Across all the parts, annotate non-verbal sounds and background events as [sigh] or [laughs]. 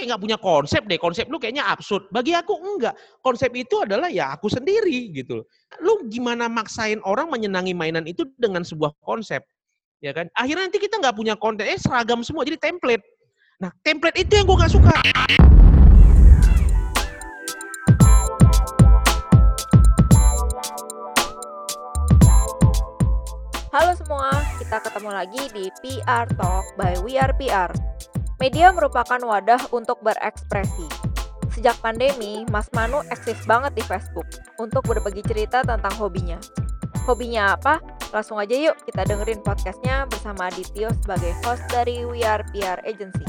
kayak nggak punya konsep deh. Konsep lu kayaknya absurd. Bagi aku enggak. Konsep itu adalah ya aku sendiri gitu. Lu gimana maksain orang menyenangi mainan itu dengan sebuah konsep? Ya kan? Akhirnya nanti kita nggak punya konten. Eh seragam semua jadi template. Nah template itu yang gue nggak suka. Halo semua, kita ketemu lagi di PR Talk by We Are PR. Media merupakan wadah untuk berekspresi. Sejak pandemi, Mas Manu eksis banget di Facebook untuk berbagi cerita tentang hobinya. Hobinya apa? Langsung aja yuk kita dengerin podcastnya bersama Adityo sebagai host dari We Are PR Agency.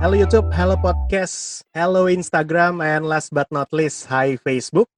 Halo YouTube, halo podcast, halo Instagram, and last but not least, hi Facebook.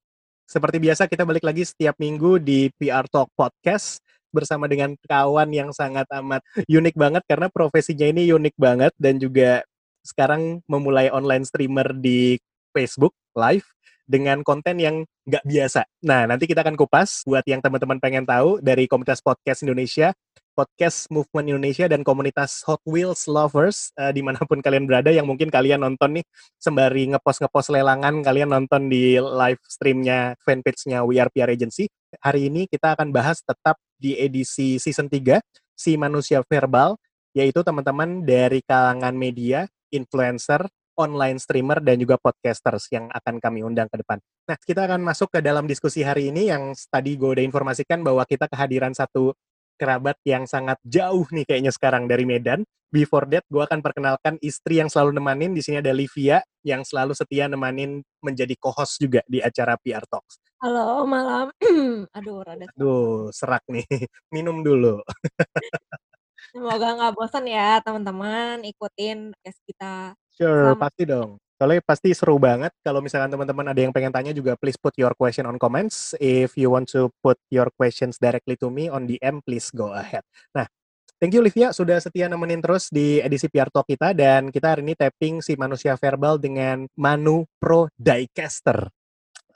Seperti biasa kita balik lagi setiap minggu di PR Talk Podcast bersama dengan kawan yang sangat amat unik banget karena profesinya ini unik banget dan juga sekarang memulai online streamer di Facebook live dengan konten yang nggak biasa. Nah, nanti kita akan kupas buat yang teman-teman pengen tahu dari komunitas podcast Indonesia podcast Movement Indonesia dan komunitas Hot Wheels lovers uh, di mana pun kalian berada yang mungkin kalian nonton nih sembari ngepost ngepost lelangan kalian nonton di live streamnya fanpage-nya We Are PR Agency hari ini kita akan bahas tetap di edisi season 3 si manusia verbal yaitu teman-teman dari kalangan media influencer online streamer dan juga podcasters yang akan kami undang ke depan. Nah, kita akan masuk ke dalam diskusi hari ini yang tadi gue udah informasikan bahwa kita kehadiran satu kerabat yang sangat jauh nih kayaknya sekarang dari Medan. Before that, gue akan perkenalkan istri yang selalu nemanin. Di sini ada Livia yang selalu setia nemanin menjadi co-host juga di acara PR Talks. Halo, malam. [clears throat] Aduh, rada. Aduh, serak nih. [laughs] Minum dulu. Semoga nggak bosan ya teman-teman ikutin podcast kita. Sure, Selamat. pasti dong. Soalnya pasti seru banget. Kalau misalkan teman-teman ada yang pengen tanya juga, please put your question on comments. If you want to put your questions directly to me on DM, please go ahead. Nah, thank you Livia sudah setia nemenin terus di edisi PR Talk kita. Dan kita hari ini tapping si manusia verbal dengan Manu Pro Diecaster.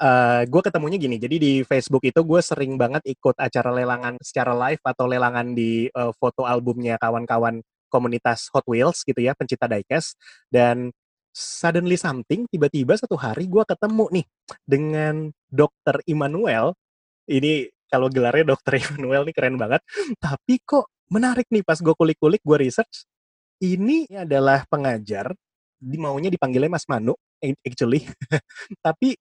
Uh, gue ketemunya gini, jadi di Facebook itu gue sering banget ikut acara lelangan secara live atau lelangan di uh, foto albumnya kawan-kawan komunitas Hot Wheels gitu ya, pencipta diecast. Dan suddenly something, tiba-tiba satu hari gue ketemu nih dengan Dokter Immanuel. Ini kalau gelarnya Dokter [laughs] Immanuel nih keren banget. Tapi kok menarik nih pas gue kulik-kulik, gue research. Ini adalah pengajar, di maunya dipanggilnya Mas Manu, actually. [laughs] Tapi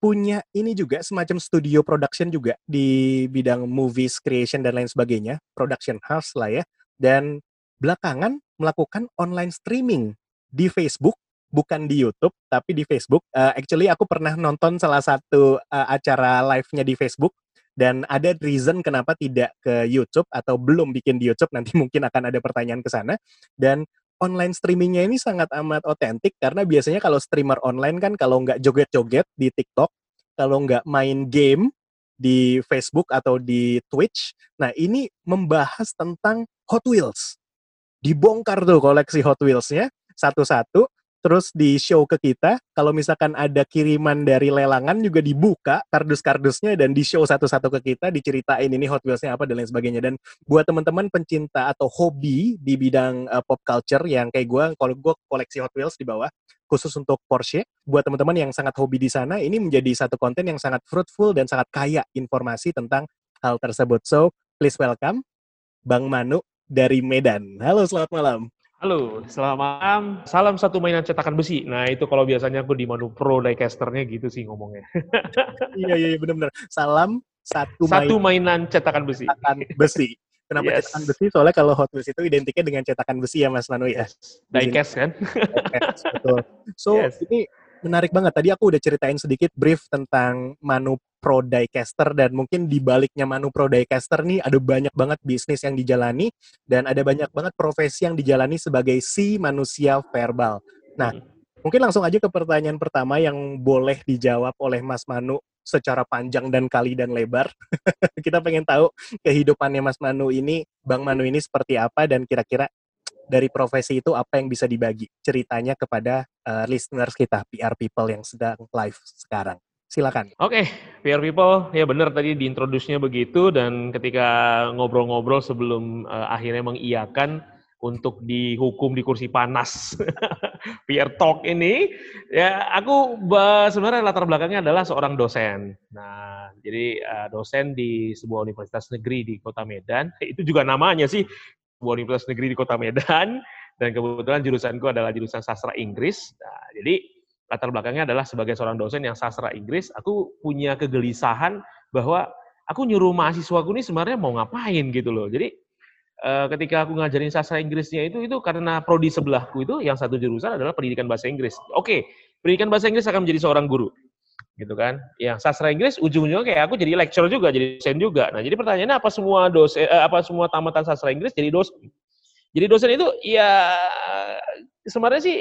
punya ini juga semacam studio production juga di bidang movies creation dan lain sebagainya, production house lah ya. Dan belakangan melakukan online streaming di Facebook bukan di YouTube tapi di Facebook. Uh, actually aku pernah nonton salah satu uh, acara live-nya di Facebook dan ada reason kenapa tidak ke YouTube atau belum bikin di YouTube nanti [laughs] mungkin akan ada pertanyaan ke sana dan online streamingnya ini sangat amat otentik karena biasanya kalau streamer online kan kalau nggak joget-joget di TikTok, kalau nggak main game di Facebook atau di Twitch, nah ini membahas tentang Hot Wheels. Dibongkar tuh koleksi Hot Wheels-nya satu-satu terus di show ke kita. Kalau misalkan ada kiriman dari lelangan juga dibuka kardus-kardusnya dan di show satu-satu ke kita, diceritain ini Hot Wheels-nya apa dan lain sebagainya. Dan buat teman-teman pencinta atau hobi di bidang uh, pop culture yang kayak gue, kalau gue koleksi Hot Wheels di bawah, khusus untuk Porsche, buat teman-teman yang sangat hobi di sana, ini menjadi satu konten yang sangat fruitful dan sangat kaya informasi tentang hal tersebut. So, please welcome Bang Manu dari Medan. Halo, selamat malam. Halo, selamat malam. Salam satu mainan cetakan besi. Nah, itu kalau biasanya aku di Manu Pro diecasternya gitu sih ngomongnya. [laughs] iya, iya, benar-benar. Salam satu, satu mainan cetakan besi. Cetakan besi. Kenapa yes. cetakan besi? Soalnya kalau Hot Wheels itu identiknya dengan cetakan besi ya, Mas Manu ya. Diecast kan? Diecast, betul. [laughs] So, yes. ini menarik banget. Tadi aku udah ceritain sedikit brief tentang Manu Pro Diecaster dan mungkin di baliknya Manu Pro Diecaster nih ada banyak banget bisnis yang dijalani dan ada banyak banget profesi yang dijalani sebagai si manusia verbal. Nah, mungkin langsung aja ke pertanyaan pertama yang boleh dijawab oleh Mas Manu secara panjang dan kali dan lebar. [laughs] Kita pengen tahu kehidupannya Mas Manu ini, Bang Manu ini seperti apa dan kira-kira dari profesi itu apa yang bisa dibagi ceritanya kepada uh, listeners kita PR people yang sedang live sekarang. Silakan. Oke, okay, PR people, ya benar tadi di introduce-nya begitu dan ketika ngobrol-ngobrol sebelum uh, akhirnya mengiyakan untuk dihukum di kursi panas [laughs] PR Talk ini, ya aku sebenarnya latar belakangnya adalah seorang dosen. Nah, jadi uh, dosen di sebuah universitas negeri di Kota Medan. Itu juga namanya sih sebuah universitas negeri di Kota Medan dan kebetulan jurusanku adalah jurusan sastra Inggris. Nah, jadi latar belakangnya adalah sebagai seorang dosen yang sastra Inggris, aku punya kegelisahan bahwa aku nyuruh mahasiswaku ini sebenarnya mau ngapain gitu loh. Jadi eh, ketika aku ngajarin sastra Inggrisnya itu itu karena prodi sebelahku itu yang satu jurusan adalah pendidikan bahasa Inggris. Oke, pendidikan bahasa Inggris akan menjadi seorang guru. Gitu kan. Yang sastra Inggris ujung-ujungnya kayak aku jadi lecturer juga, jadi dosen juga. Nah, jadi pertanyaannya apa semua dosen eh, apa semua tamatan sastra Inggris jadi dosen? Jadi dosen itu ya sebenarnya sih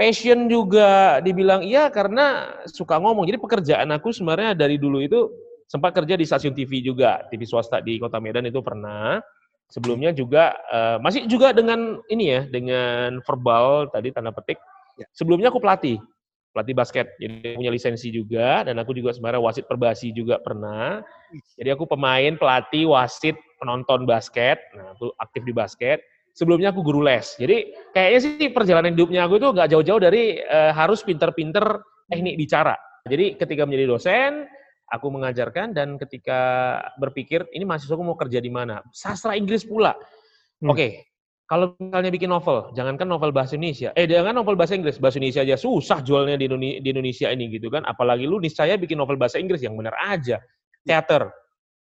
Passion juga dibilang iya karena suka ngomong. Jadi pekerjaan aku sebenarnya dari dulu itu sempat kerja di stasiun TV juga, TV swasta di Kota Medan itu pernah. Sebelumnya juga uh, masih juga dengan ini ya, dengan verbal tadi tanda petik. Ya. Sebelumnya aku pelatih, pelatih basket. Jadi punya lisensi juga dan aku juga sebenarnya wasit perbasi juga pernah. Jadi aku pemain, pelatih, wasit, penonton basket. Nah, aku aktif di basket sebelumnya aku guru les. Jadi kayaknya sih perjalanan hidupnya aku itu nggak jauh-jauh dari uh, harus pinter-pinter teknik bicara. Jadi ketika menjadi dosen, aku mengajarkan dan ketika berpikir ini mahasiswa aku mau kerja di mana, sastra Inggris pula. Hmm. Oke, okay, kalau misalnya bikin novel, jangankan novel bahasa Indonesia, eh jangan novel bahasa Inggris, bahasa Indonesia aja susah jualnya di Indonesia ini gitu kan, apalagi lu niscaya bikin novel bahasa Inggris yang benar aja. Teater,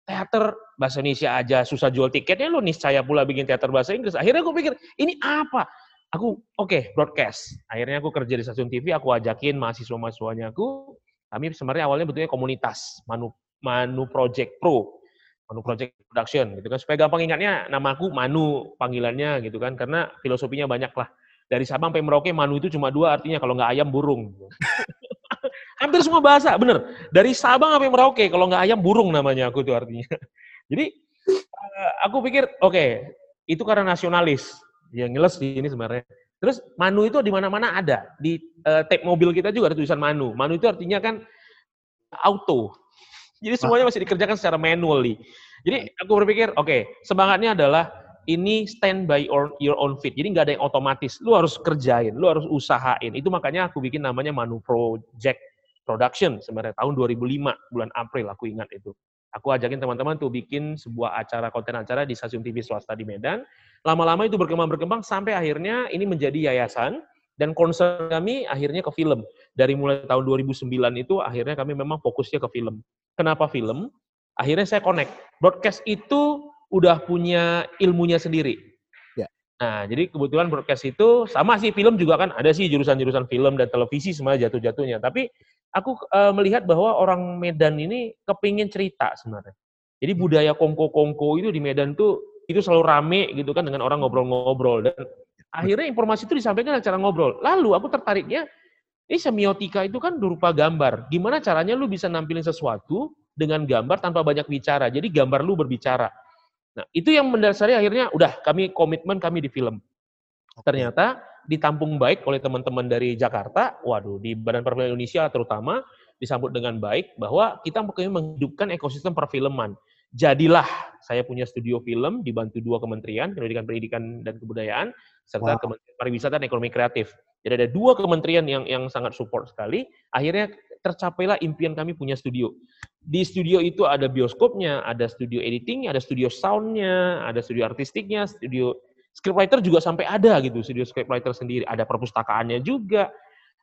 teater bahasa Indonesia aja susah jual tiketnya, lo niscaya pula bikin teater bahasa Inggris. Akhirnya aku pikir, ini apa? Aku, oke, okay, broadcast. Akhirnya aku kerja di stasiun TV, aku ajakin mahasiswa-mahasiswanya aku, kami sebenarnya awalnya betulnya komunitas, Manu, Manu Project Pro, Manu Project Production, gitu kan. Supaya gampang ingatnya, nama aku Manu panggilannya, gitu kan. Karena filosofinya banyak lah. Dari Sabang sampai Merauke, Manu itu cuma dua, artinya kalau nggak ayam, burung. [laughs] Hampir semua bahasa, bener. Dari Sabang sampai Merauke, kalau nggak ayam burung namanya aku itu artinya. [laughs] Jadi uh, aku pikir, oke, okay, itu karena nasionalis. Ya ngeles di ini sebenarnya. Terus Manu itu di mana-mana ada. Di uh, tape mobil kita juga ada tulisan Manu. Manu itu artinya kan auto. [laughs] Jadi semuanya masih dikerjakan secara manually. Jadi aku berpikir, oke, okay, semangatnya adalah ini stand by your own feet. Jadi nggak ada yang otomatis. Lu harus kerjain, lu harus usahain. Itu makanya aku bikin namanya Manu Project production sebenarnya tahun 2005 bulan April aku ingat itu. Aku ajakin teman-teman tuh bikin sebuah acara konten acara di stasiun TV swasta di Medan. Lama-lama itu berkembang-berkembang sampai akhirnya ini menjadi yayasan dan concern kami akhirnya ke film. Dari mulai tahun 2009 itu akhirnya kami memang fokusnya ke film. Kenapa film? Akhirnya saya connect. Broadcast itu udah punya ilmunya sendiri. Ya. Nah, jadi kebetulan broadcast itu sama sih film juga kan ada sih jurusan-jurusan film dan televisi semua jatuh-jatuhnya. Tapi aku uh, melihat bahwa orang Medan ini kepingin cerita sebenarnya. Jadi hmm. budaya kongko-kongko itu di Medan tuh itu selalu rame gitu kan dengan orang ngobrol-ngobrol dan akhirnya informasi itu disampaikan dengan cara ngobrol. Lalu aku tertariknya ini semiotika itu kan berupa gambar. Gimana caranya lu bisa nampilin sesuatu dengan gambar tanpa banyak bicara. Jadi gambar lu berbicara. Nah, itu yang mendasari akhirnya udah kami komitmen kami di film. Ternyata ditampung baik oleh teman-teman dari Jakarta, waduh di Badan Perfilman Indonesia terutama disambut dengan baik bahwa kita menghidupkan ekosistem perfilman. Jadilah saya punya studio film dibantu dua kementerian, Pendidikan Pendidikan dan Kebudayaan serta wow. Kementerian Pariwisata dan Ekonomi Kreatif. Jadi ada dua kementerian yang yang sangat support sekali. Akhirnya tercapailah impian kami punya studio. Di studio itu ada bioskopnya, ada studio editing, ada studio soundnya, ada studio artistiknya, studio scriptwriter juga sampai ada gitu, studio scriptwriter sendiri, ada perpustakaannya juga.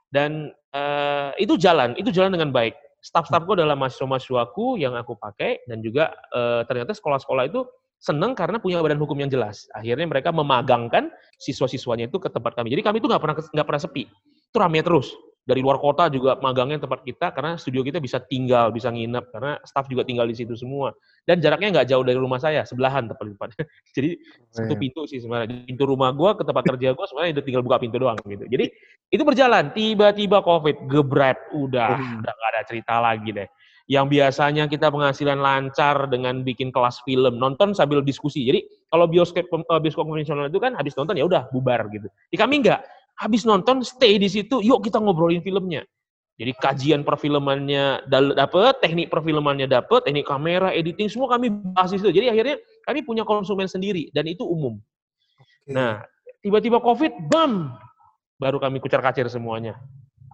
Dan uh, itu jalan, itu jalan dengan baik. Staff-staffku adalah mahasiswa-mahasiswaku yang aku pakai dan juga uh, ternyata sekolah-sekolah itu senang karena punya badan hukum yang jelas. Akhirnya mereka memagangkan siswa-siswanya itu ke tempat kami. Jadi kami itu nggak pernah nggak pernah sepi. Itu ramai terus dari luar kota juga magangnya tempat kita karena studio kita bisa tinggal, bisa nginep karena staff juga tinggal di situ semua. Dan jaraknya nggak jauh dari rumah saya, sebelahan tepat tepat. [laughs] Jadi satu iya. pintu sih sebenarnya. Pintu rumah gua ke tempat kerja gua sebenarnya udah tinggal buka pintu doang gitu. Jadi [laughs] itu berjalan. Tiba-tiba COVID gebret, udah hmm. udah nggak ada cerita lagi deh. Yang biasanya kita penghasilan lancar dengan bikin kelas film, nonton sambil diskusi. Jadi kalau bioskop eh, bioskop konvensional itu kan habis nonton ya udah bubar gitu. Di kami enggak habis nonton stay di situ, yuk kita ngobrolin filmnya. Jadi kajian perfilmannya dapat, teknik perfilmannya dapat, teknik kamera, editing semua kami bahas itu. Jadi akhirnya kami punya konsumen sendiri dan itu umum. Okay. Nah, tiba-tiba COVID, bam, baru kami kucar-kacir semuanya.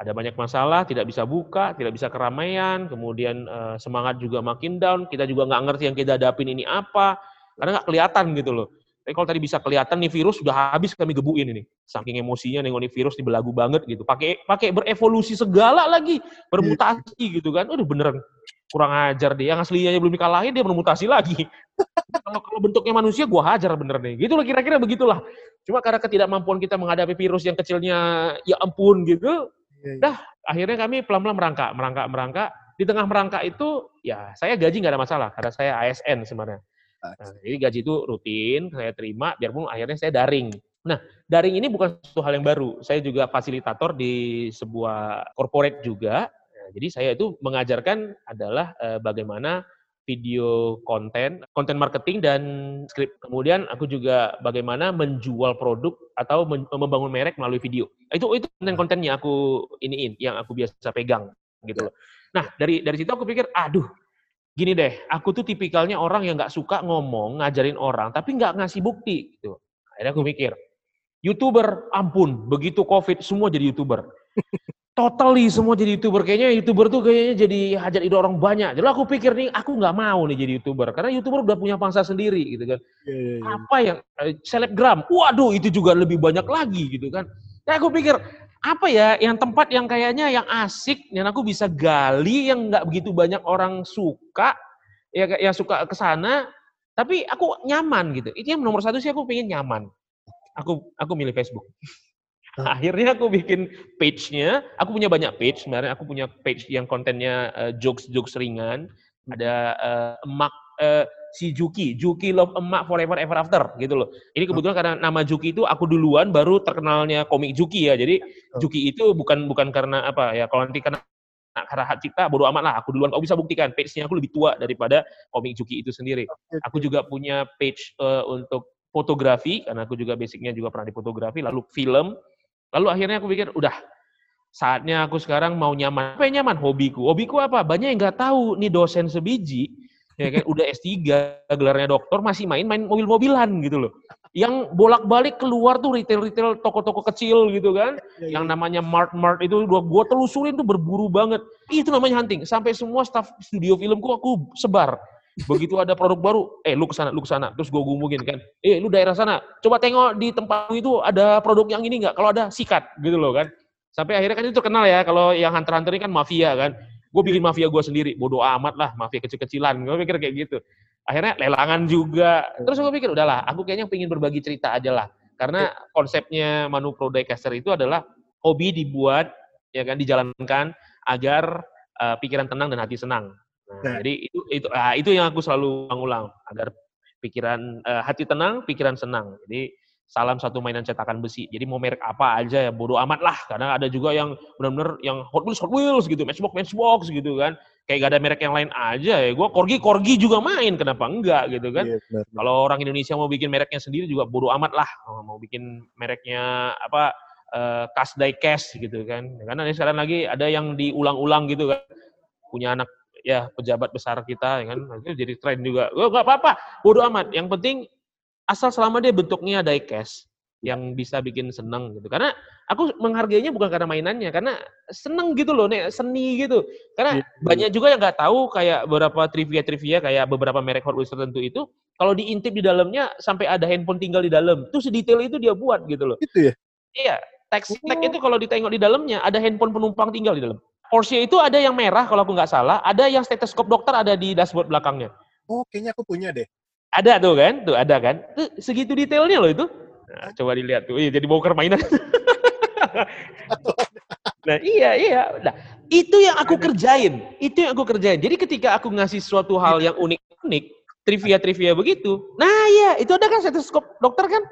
Ada banyak masalah, tidak bisa buka, tidak bisa keramaian, kemudian uh, semangat juga makin down, kita juga nggak ngerti yang kita hadapin ini apa, karena nggak kelihatan gitu loh. Tapi kalau tadi bisa kelihatan nih virus sudah habis kami gebuin ini. Saking emosinya nengok nih virus di belagu banget gitu. Pakai pakai berevolusi segala lagi, bermutasi gitu kan. Udah beneran kurang ajar dia. Yang aslinya belum dikalahin dia bermutasi lagi. [laughs] kalau kalau bentuknya manusia gua hajar bener nih. Gitu loh kira-kira begitulah. Cuma karena ketidakmampuan kita menghadapi virus yang kecilnya ya ampun gitu. Ya, ya. Dah akhirnya kami pelan-pelan merangkak, merangkak, merangkak. Di tengah merangkak itu ya saya gaji nggak ada masalah karena saya ASN sebenarnya Nah, jadi gaji itu rutin saya terima, biarpun akhirnya saya daring. Nah, daring ini bukan suatu hal yang baru. Saya juga fasilitator di sebuah corporate juga. Nah, jadi saya itu mengajarkan adalah eh, bagaimana video konten, konten marketing dan skrip. Kemudian aku juga bagaimana menjual produk atau membangun merek melalui video. Itu itu konten-kontennya aku iniin, yang aku biasa pegang gitu loh. Nah, dari dari situ aku pikir, aduh, gini deh, aku tuh tipikalnya orang yang nggak suka ngomong, ngajarin orang, tapi nggak ngasih bukti. Gitu. Akhirnya aku mikir, YouTuber, ampun, begitu COVID, semua jadi YouTuber. [laughs] Totally semua jadi YouTuber. Kayaknya YouTuber tuh kayaknya jadi hajat ide orang banyak. Jadi aku pikir nih, aku nggak mau nih jadi YouTuber. Karena YouTuber udah punya pangsa sendiri gitu kan. Yeah, yeah, yeah. Apa yang, eh, selebgram, waduh itu juga lebih banyak lagi gitu kan. Nah aku pikir, apa ya yang tempat yang kayaknya yang asik yang aku bisa gali yang nggak begitu banyak orang suka ya yang suka ke sana tapi aku nyaman gitu. Itu yang nomor satu sih aku pengen nyaman. Aku aku milih Facebook. [laughs] Akhirnya aku bikin page-nya. Aku punya banyak page sebenarnya aku punya page yang kontennya uh, jokes jokes ringan ada uh, emak uh, si Juki, Juki Love Emak Forever Ever After gitu loh. Ini kebetulan karena nama Juki itu aku duluan baru terkenalnya komik Juki ya. Jadi Juki itu bukan bukan karena apa ya kalau nanti karena karena hak cipta bodo amat lah aku duluan kau bisa buktikan page-nya aku lebih tua daripada komik Juki itu sendiri. Aku juga punya page uh, untuk fotografi karena aku juga basicnya juga pernah di fotografi lalu film. Lalu akhirnya aku pikir udah saatnya aku sekarang mau nyaman. Apa yang nyaman? Hobiku. Hobiku apa? Banyak yang nggak tahu nih dosen sebiji ya kan udah S3 gelarnya dokter masih main-main mobil-mobilan gitu loh. Yang bolak-balik keluar tuh retail-retail toko-toko kecil gitu kan. Ya, ya. Yang namanya mart-mart itu gua gua telusurin tuh berburu banget. Itu namanya hunting. Sampai semua staff studio filmku aku sebar. Begitu ada produk baru, eh lu ke sana, lu ke sana. Terus gue gumungin kan, eh lu daerah sana, coba tengok di tempat itu ada produk yang ini nggak? Kalau ada, sikat gitu loh kan. Sampai akhirnya kan itu terkenal ya, kalau yang hunter-hunter ini kan mafia kan gue bikin mafia gue sendiri. Bodoh amat lah mafia kecil-kecilan. Gue pikir kayak gitu. Akhirnya lelangan juga. Terus gue pikir udahlah aku kayaknya pengen berbagi cerita aja lah. Karena konsepnya Manu Pro Dicaster itu adalah hobi dibuat ya kan dijalankan agar uh, pikiran tenang dan hati senang. Nah, nah. jadi itu itu uh, itu yang aku selalu ulang agar pikiran uh, hati tenang pikiran senang. Jadi salam satu mainan cetakan besi. Jadi mau merek apa aja ya bodo amat lah. Karena ada juga yang benar-benar yang Hot Wheels Hot Wheels gitu, Matchbox Matchbox gitu kan. Kayak gak ada merek yang lain aja ya. Gue korgi korgi juga main, kenapa enggak gitu kan? Iya, Kalau orang Indonesia mau bikin mereknya sendiri juga bodo amat lah. Oh, mau bikin mereknya apa uh, Cash Die Cash gitu kan. Karena sekarang lagi ada yang diulang-ulang gitu kan. Punya anak ya pejabat besar kita ya kan. Itu jadi tren juga. Gue gak apa-apa, bodo amat. Yang penting asal selama dia bentuknya diecast yang bisa bikin seneng gitu. Karena aku menghargainya bukan karena mainannya, karena seneng gitu loh, nek seni gitu. Karena yeah. banyak juga yang nggak tahu kayak beberapa trivia-trivia kayak beberapa merek Hot Wheels tertentu itu kalau diintip di dalamnya sampai ada handphone tinggal di dalam. Itu sedetail itu dia buat gitu loh. Itu ya? Iya, teks tag oh. itu kalau ditengok di dalamnya ada handphone penumpang tinggal di dalam. Porsche itu ada yang merah kalau aku nggak salah, ada yang stetoskop dokter ada di dashboard belakangnya. Oh, kayaknya aku punya deh. Ada tuh kan, tuh ada kan. Tuh segitu detailnya loh itu. Nah, coba dilihat tuh. Iya, jadi bongkar mainan. [laughs] nah, iya, iya. Nah, itu yang aku kerjain. Itu yang aku kerjain. Jadi ketika aku ngasih suatu hal yang unik-unik, trivia-trivia begitu. Nah, iya, itu ada kan stetoskop dokter kan?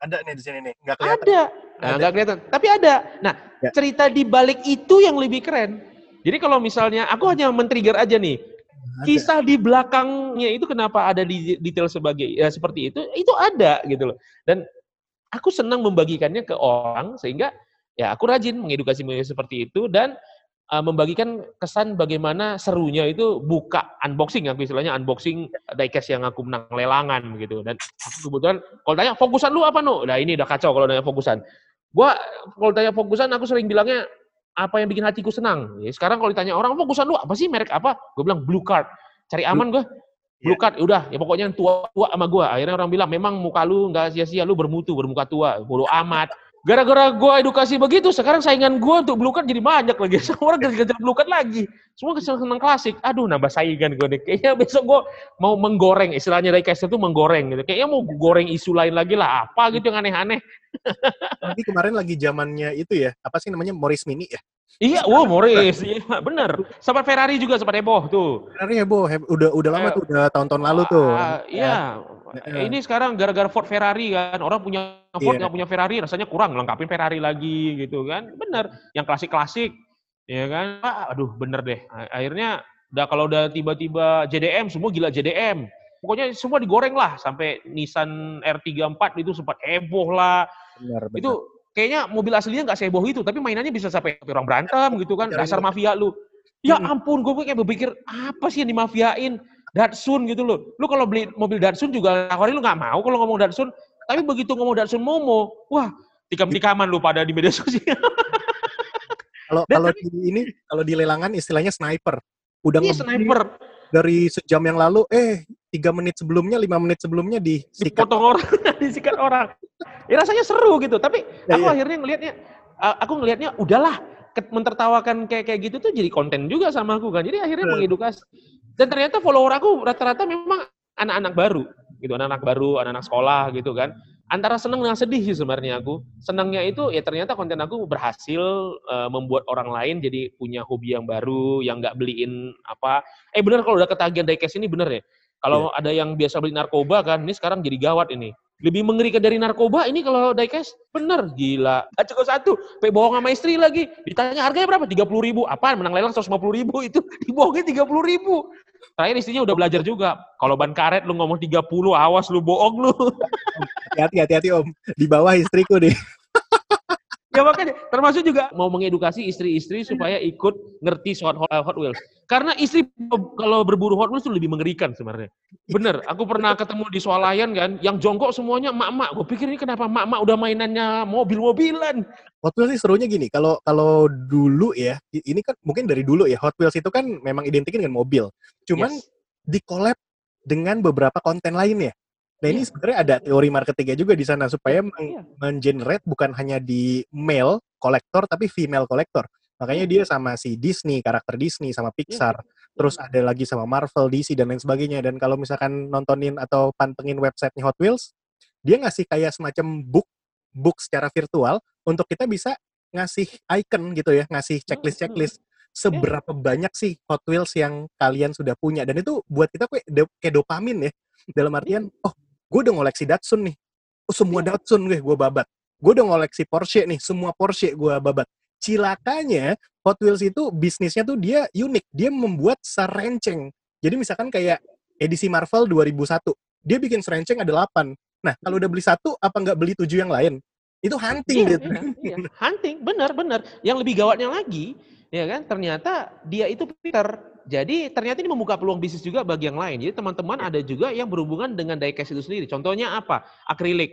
Ada nih di sini nih, nggak kelihatan. Ada. Nah, nggak kelihatan, tapi ada. Nah, ya. cerita di balik itu yang lebih keren. Jadi kalau misalnya aku hanya men-trigger aja nih, kisah di belakangnya itu kenapa ada di detail sebagai ya, seperti itu itu ada gitu loh. Dan aku senang membagikannya ke orang sehingga ya aku rajin mengedukasi seperti itu dan uh, membagikan kesan bagaimana serunya itu buka unboxing aku istilahnya unboxing diecast yang aku menang lelangan gitu. Dan aku kebetulan kalau tanya fokusan lu apa no nah ini udah kacau kalau nanya fokusan. Gua kalau tanya fokusan aku sering bilangnya apa yang bikin hatiku senang? Ya, sekarang kalau ditanya orang fokusan lu? Apa sih merek apa? Gue bilang blue card. Cari aman gue blue card ya udah. Ya pokoknya yang tua tua sama gue akhirnya orang bilang memang muka lu nggak sia-sia lu bermutu bermuka tua. Bodoh amat Gara-gara gue edukasi begitu, sekarang saingan gue untuk belukan jadi banyak lagi. [laughs] Semua orang kejar belukan lagi. Semua senang klasik. Aduh, nambah saingan gue nih. Kayaknya besok gue mau menggoreng, istilahnya dari Kaiser itu menggoreng gitu. Kayaknya mau goreng isu lain lagi lah. Apa gitu yang aneh-aneh. [laughs] Tapi kemarin lagi zamannya itu ya, apa sih namanya, Morris Mini ya? Iya, wow Morris, iya bener. Sempat Ferrari juga sempat heboh tuh. Ferrari heboh, udah udah lama eh, tuh, udah tahun-tahun lalu tuh. Uh, iya, ya. ini sekarang gara-gara Ford Ferrari kan, orang punya Ford iya. nggak yeah. punya Ferrari, rasanya kurang, lengkapin Ferrari lagi gitu kan. Bener, yang klasik-klasik, ya kan. Ah, aduh, bener deh. Akhirnya, udah kalau udah tiba-tiba JDM, semua gila JDM. Pokoknya semua digoreng lah, sampai Nissan R34 itu sempat heboh lah. Bener, bener. Itu kayaknya mobil aslinya nggak seheboh itu, tapi mainannya bisa sampai orang berantem gitu kan, dasar mafia lu. Ya ampun, gue kayak berpikir apa sih yang dimafiain? Datsun gitu loh. Lu kalau beli mobil Datsun juga hari lu nggak mau kalau ngomong Datsun, tapi begitu ngomong Datsun Momo, wah tikam-tikaman lu pada di media [laughs] sosial. Kalau kalau di ini kalau di lelangan istilahnya sniper. Udah iya, sniper. Dari sejam yang lalu, eh tiga menit sebelumnya, lima menit sebelumnya disikat. Dipotong orang, [laughs] disikat orang. Ya rasanya seru gitu. Tapi ya, aku ya. akhirnya ngelihatnya, aku ngelihatnya udahlah mentertawakan kayak kayak gitu tuh jadi konten juga sama aku kan. Jadi akhirnya hmm. mengedukasi. Dan ternyata follower aku rata-rata memang anak-anak baru gitu, anak-anak baru, anak-anak sekolah gitu kan. Antara seneng dan sedih sih sebenarnya aku. Senangnya itu ya ternyata konten aku berhasil uh, membuat orang lain jadi punya hobi yang baru, yang nggak beliin apa. Eh bener kalau udah ketagihan diecast ini bener ya kalau yeah. ada yang biasa beli narkoba kan, ini sekarang jadi gawat ini. Lebih mengerikan dari narkoba ini kalau diecast. Bener, gila. Gak cukup satu, pe bohong sama istri lagi. Ditanya harganya berapa? 30 ribu. Apaan? Menang lelang 150 ribu. [laughs] Itu dibohongin 30 ribu. Terakhir istrinya udah belajar juga. Kalau ban karet lu ngomong 30, awas lu bohong lu. [laughs] Hati-hati, hati-hati om. Di bawah istriku nih. Ya makanya termasuk juga mau mengedukasi istri-istri supaya ikut ngerti soal Hot, Hot Wheels. Karena istri kalau berburu Hot Wheels itu lebih mengerikan sebenarnya. Bener, aku pernah ketemu di swalayan kan, yang jongkok semuanya emak-emak. Gue pikir ini kenapa emak-emak udah mainannya mobil-mobilan. Hot Wheels sih serunya gini, kalau kalau dulu ya, ini kan mungkin dari dulu ya, Hot Wheels itu kan memang identikin dengan mobil. Cuman yes. di collab dengan beberapa konten lain ya. Nah ini iya. sebenarnya ada teori marketingnya juga di sana supaya iya. men-generate bukan hanya di male kolektor tapi female kolektor. Makanya dia sama si Disney, karakter Disney sama Pixar. Terus ada lagi sama Marvel, DC dan lain sebagainya. Dan kalau misalkan nontonin atau pantengin websitenya Hot Wheels, dia ngasih kayak semacam book book secara virtual untuk kita bisa ngasih icon gitu ya, ngasih checklist-checklist seberapa banyak sih Hot Wheels yang kalian sudah punya dan itu buat kita kayak dopamin ya dalam artian oh gue udah ngoleksi Datsun nih oh, semua yeah. Datsun gue gue babat gue udah ngoleksi Porsche nih semua Porsche gue babat cilakanya Hot Wheels itu bisnisnya tuh dia unik dia membuat serenceng jadi misalkan kayak edisi Marvel 2001 dia bikin serenceng ada 8 nah kalau udah beli satu apa nggak beli tujuh yang lain itu hunting iya, gitu. Iya, iya. Hunting, benar benar. Yang lebih gawatnya lagi, ya kan? Ternyata dia itu Peter jadi ternyata ini membuka peluang bisnis juga bagi yang lain. Jadi teman-teman ada juga yang berhubungan dengan diecast itu sendiri. Contohnya apa? Akrilik.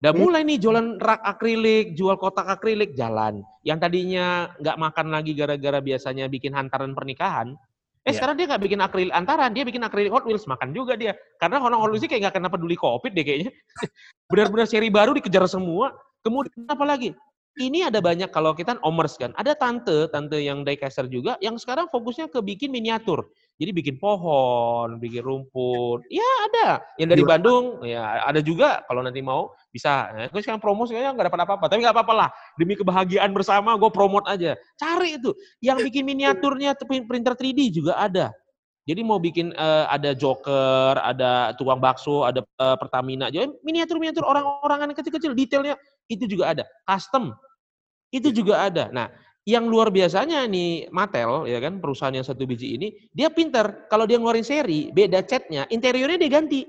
Udah hmm. mulai nih jualan rak akrilik, jual kotak akrilik, jalan. Yang tadinya nggak makan lagi gara-gara biasanya bikin hantaran pernikahan, Eh yeah. sekarang dia nggak bikin akrilik antaran, dia bikin akrilik Hot Wheels, makan juga dia. Karena orang Hot Wheels kayak nggak kena peduli COVID deh kayaknya. [laughs] Benar-benar seri baru dikejar semua. Kemudian apa lagi? Ini ada banyak kalau kita omers kan, ada tante, tante yang diecaster juga yang sekarang fokusnya ke bikin miniatur. Jadi bikin pohon, bikin rumput. Ya ada. Yang dari Bandung, ya ada juga kalau nanti mau bisa. Nah, gue sekarang promo kayaknya nggak dapat apa-apa, tapi nggak apa-apa lah. Demi kebahagiaan bersama, gue promote aja. Cari itu. Yang bikin miniaturnya printer 3D juga ada. Jadi mau bikin uh, ada Joker, ada tukang bakso, ada uh, Pertamina, jadi miniatur-miniatur orang-orangan kecil-kecil, detailnya itu juga ada. Custom itu juga ada. Nah, yang luar biasanya nih Mattel ya kan perusahaan yang satu biji ini dia pinter kalau dia ngeluarin seri beda catnya interiornya dia ganti.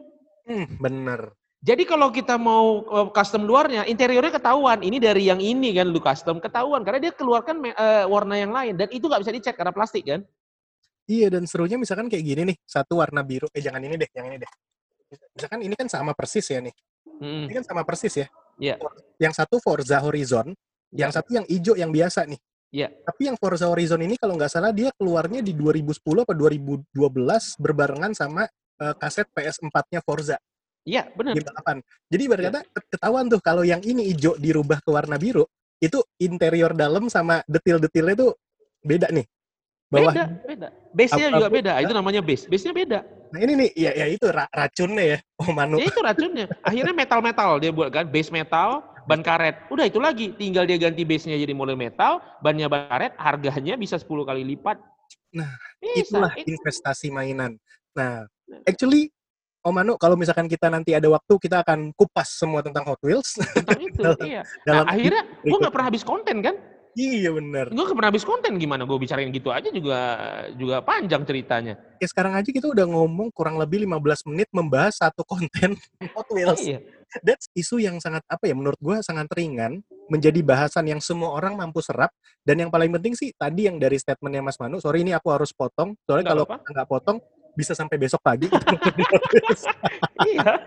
Hmm, bener. Jadi kalau kita mau uh, custom luarnya, interiornya ketahuan. Ini dari yang ini kan lu custom ketahuan karena dia keluarkan uh, warna yang lain dan itu nggak bisa dicat karena plastik kan. Iya dan serunya misalkan kayak gini nih, satu warna biru, eh jangan ini deh, yang ini deh. Misalkan ini kan sama persis ya nih. Hmm. Ini kan sama persis ya. Iya. Yang satu Forza Horizon. Yang satu yang hijau yang biasa nih. Iya. Tapi yang Forza Horizon ini kalau nggak salah dia keluarnya di 2010 atau 2012 berbarengan sama uh, kaset PS4-nya Forza. Iya, benar. Jadi berkata ya. ketahuan tuh kalau yang ini hijau dirubah ke warna biru, itu interior dalam sama detil-detilnya tuh beda nih. Bawah. Beda, beda. Base-nya juga beda. Itu namanya base. Base-nya beda. Nah ini nih, ya, ya itu ra racunnya ya, oh Manu. Ya itu racunnya. Akhirnya metal-metal dia buat kan, base metal, ban karet. Udah itu lagi, tinggal dia ganti base-nya jadi model metal, bannya ban karet, harganya bisa 10 kali lipat. Nah, bisa, itulah itu. investasi mainan. Nah, actually Om Manu, kalau misalkan kita nanti ada waktu, kita akan kupas semua tentang Hot Wheels. Tentang itu, [laughs] dalam, iya. Nah, akhirnya gue nggak pernah habis konten kan? Iya benar. Gue pernah habis konten gimana? Gue bicarain gitu aja juga juga panjang ceritanya. Ya sekarang aja kita udah ngomong kurang lebih 15 menit membahas satu konten [laughs] Hot Wheels. Iya. That's isu yang sangat apa ya menurut gue sangat ringan menjadi bahasan yang semua orang mampu serap dan yang paling penting sih tadi yang dari statementnya Mas Manu sorry ini aku harus potong soalnya kalau nggak potong bisa sampai besok pagi. [laughs] iya.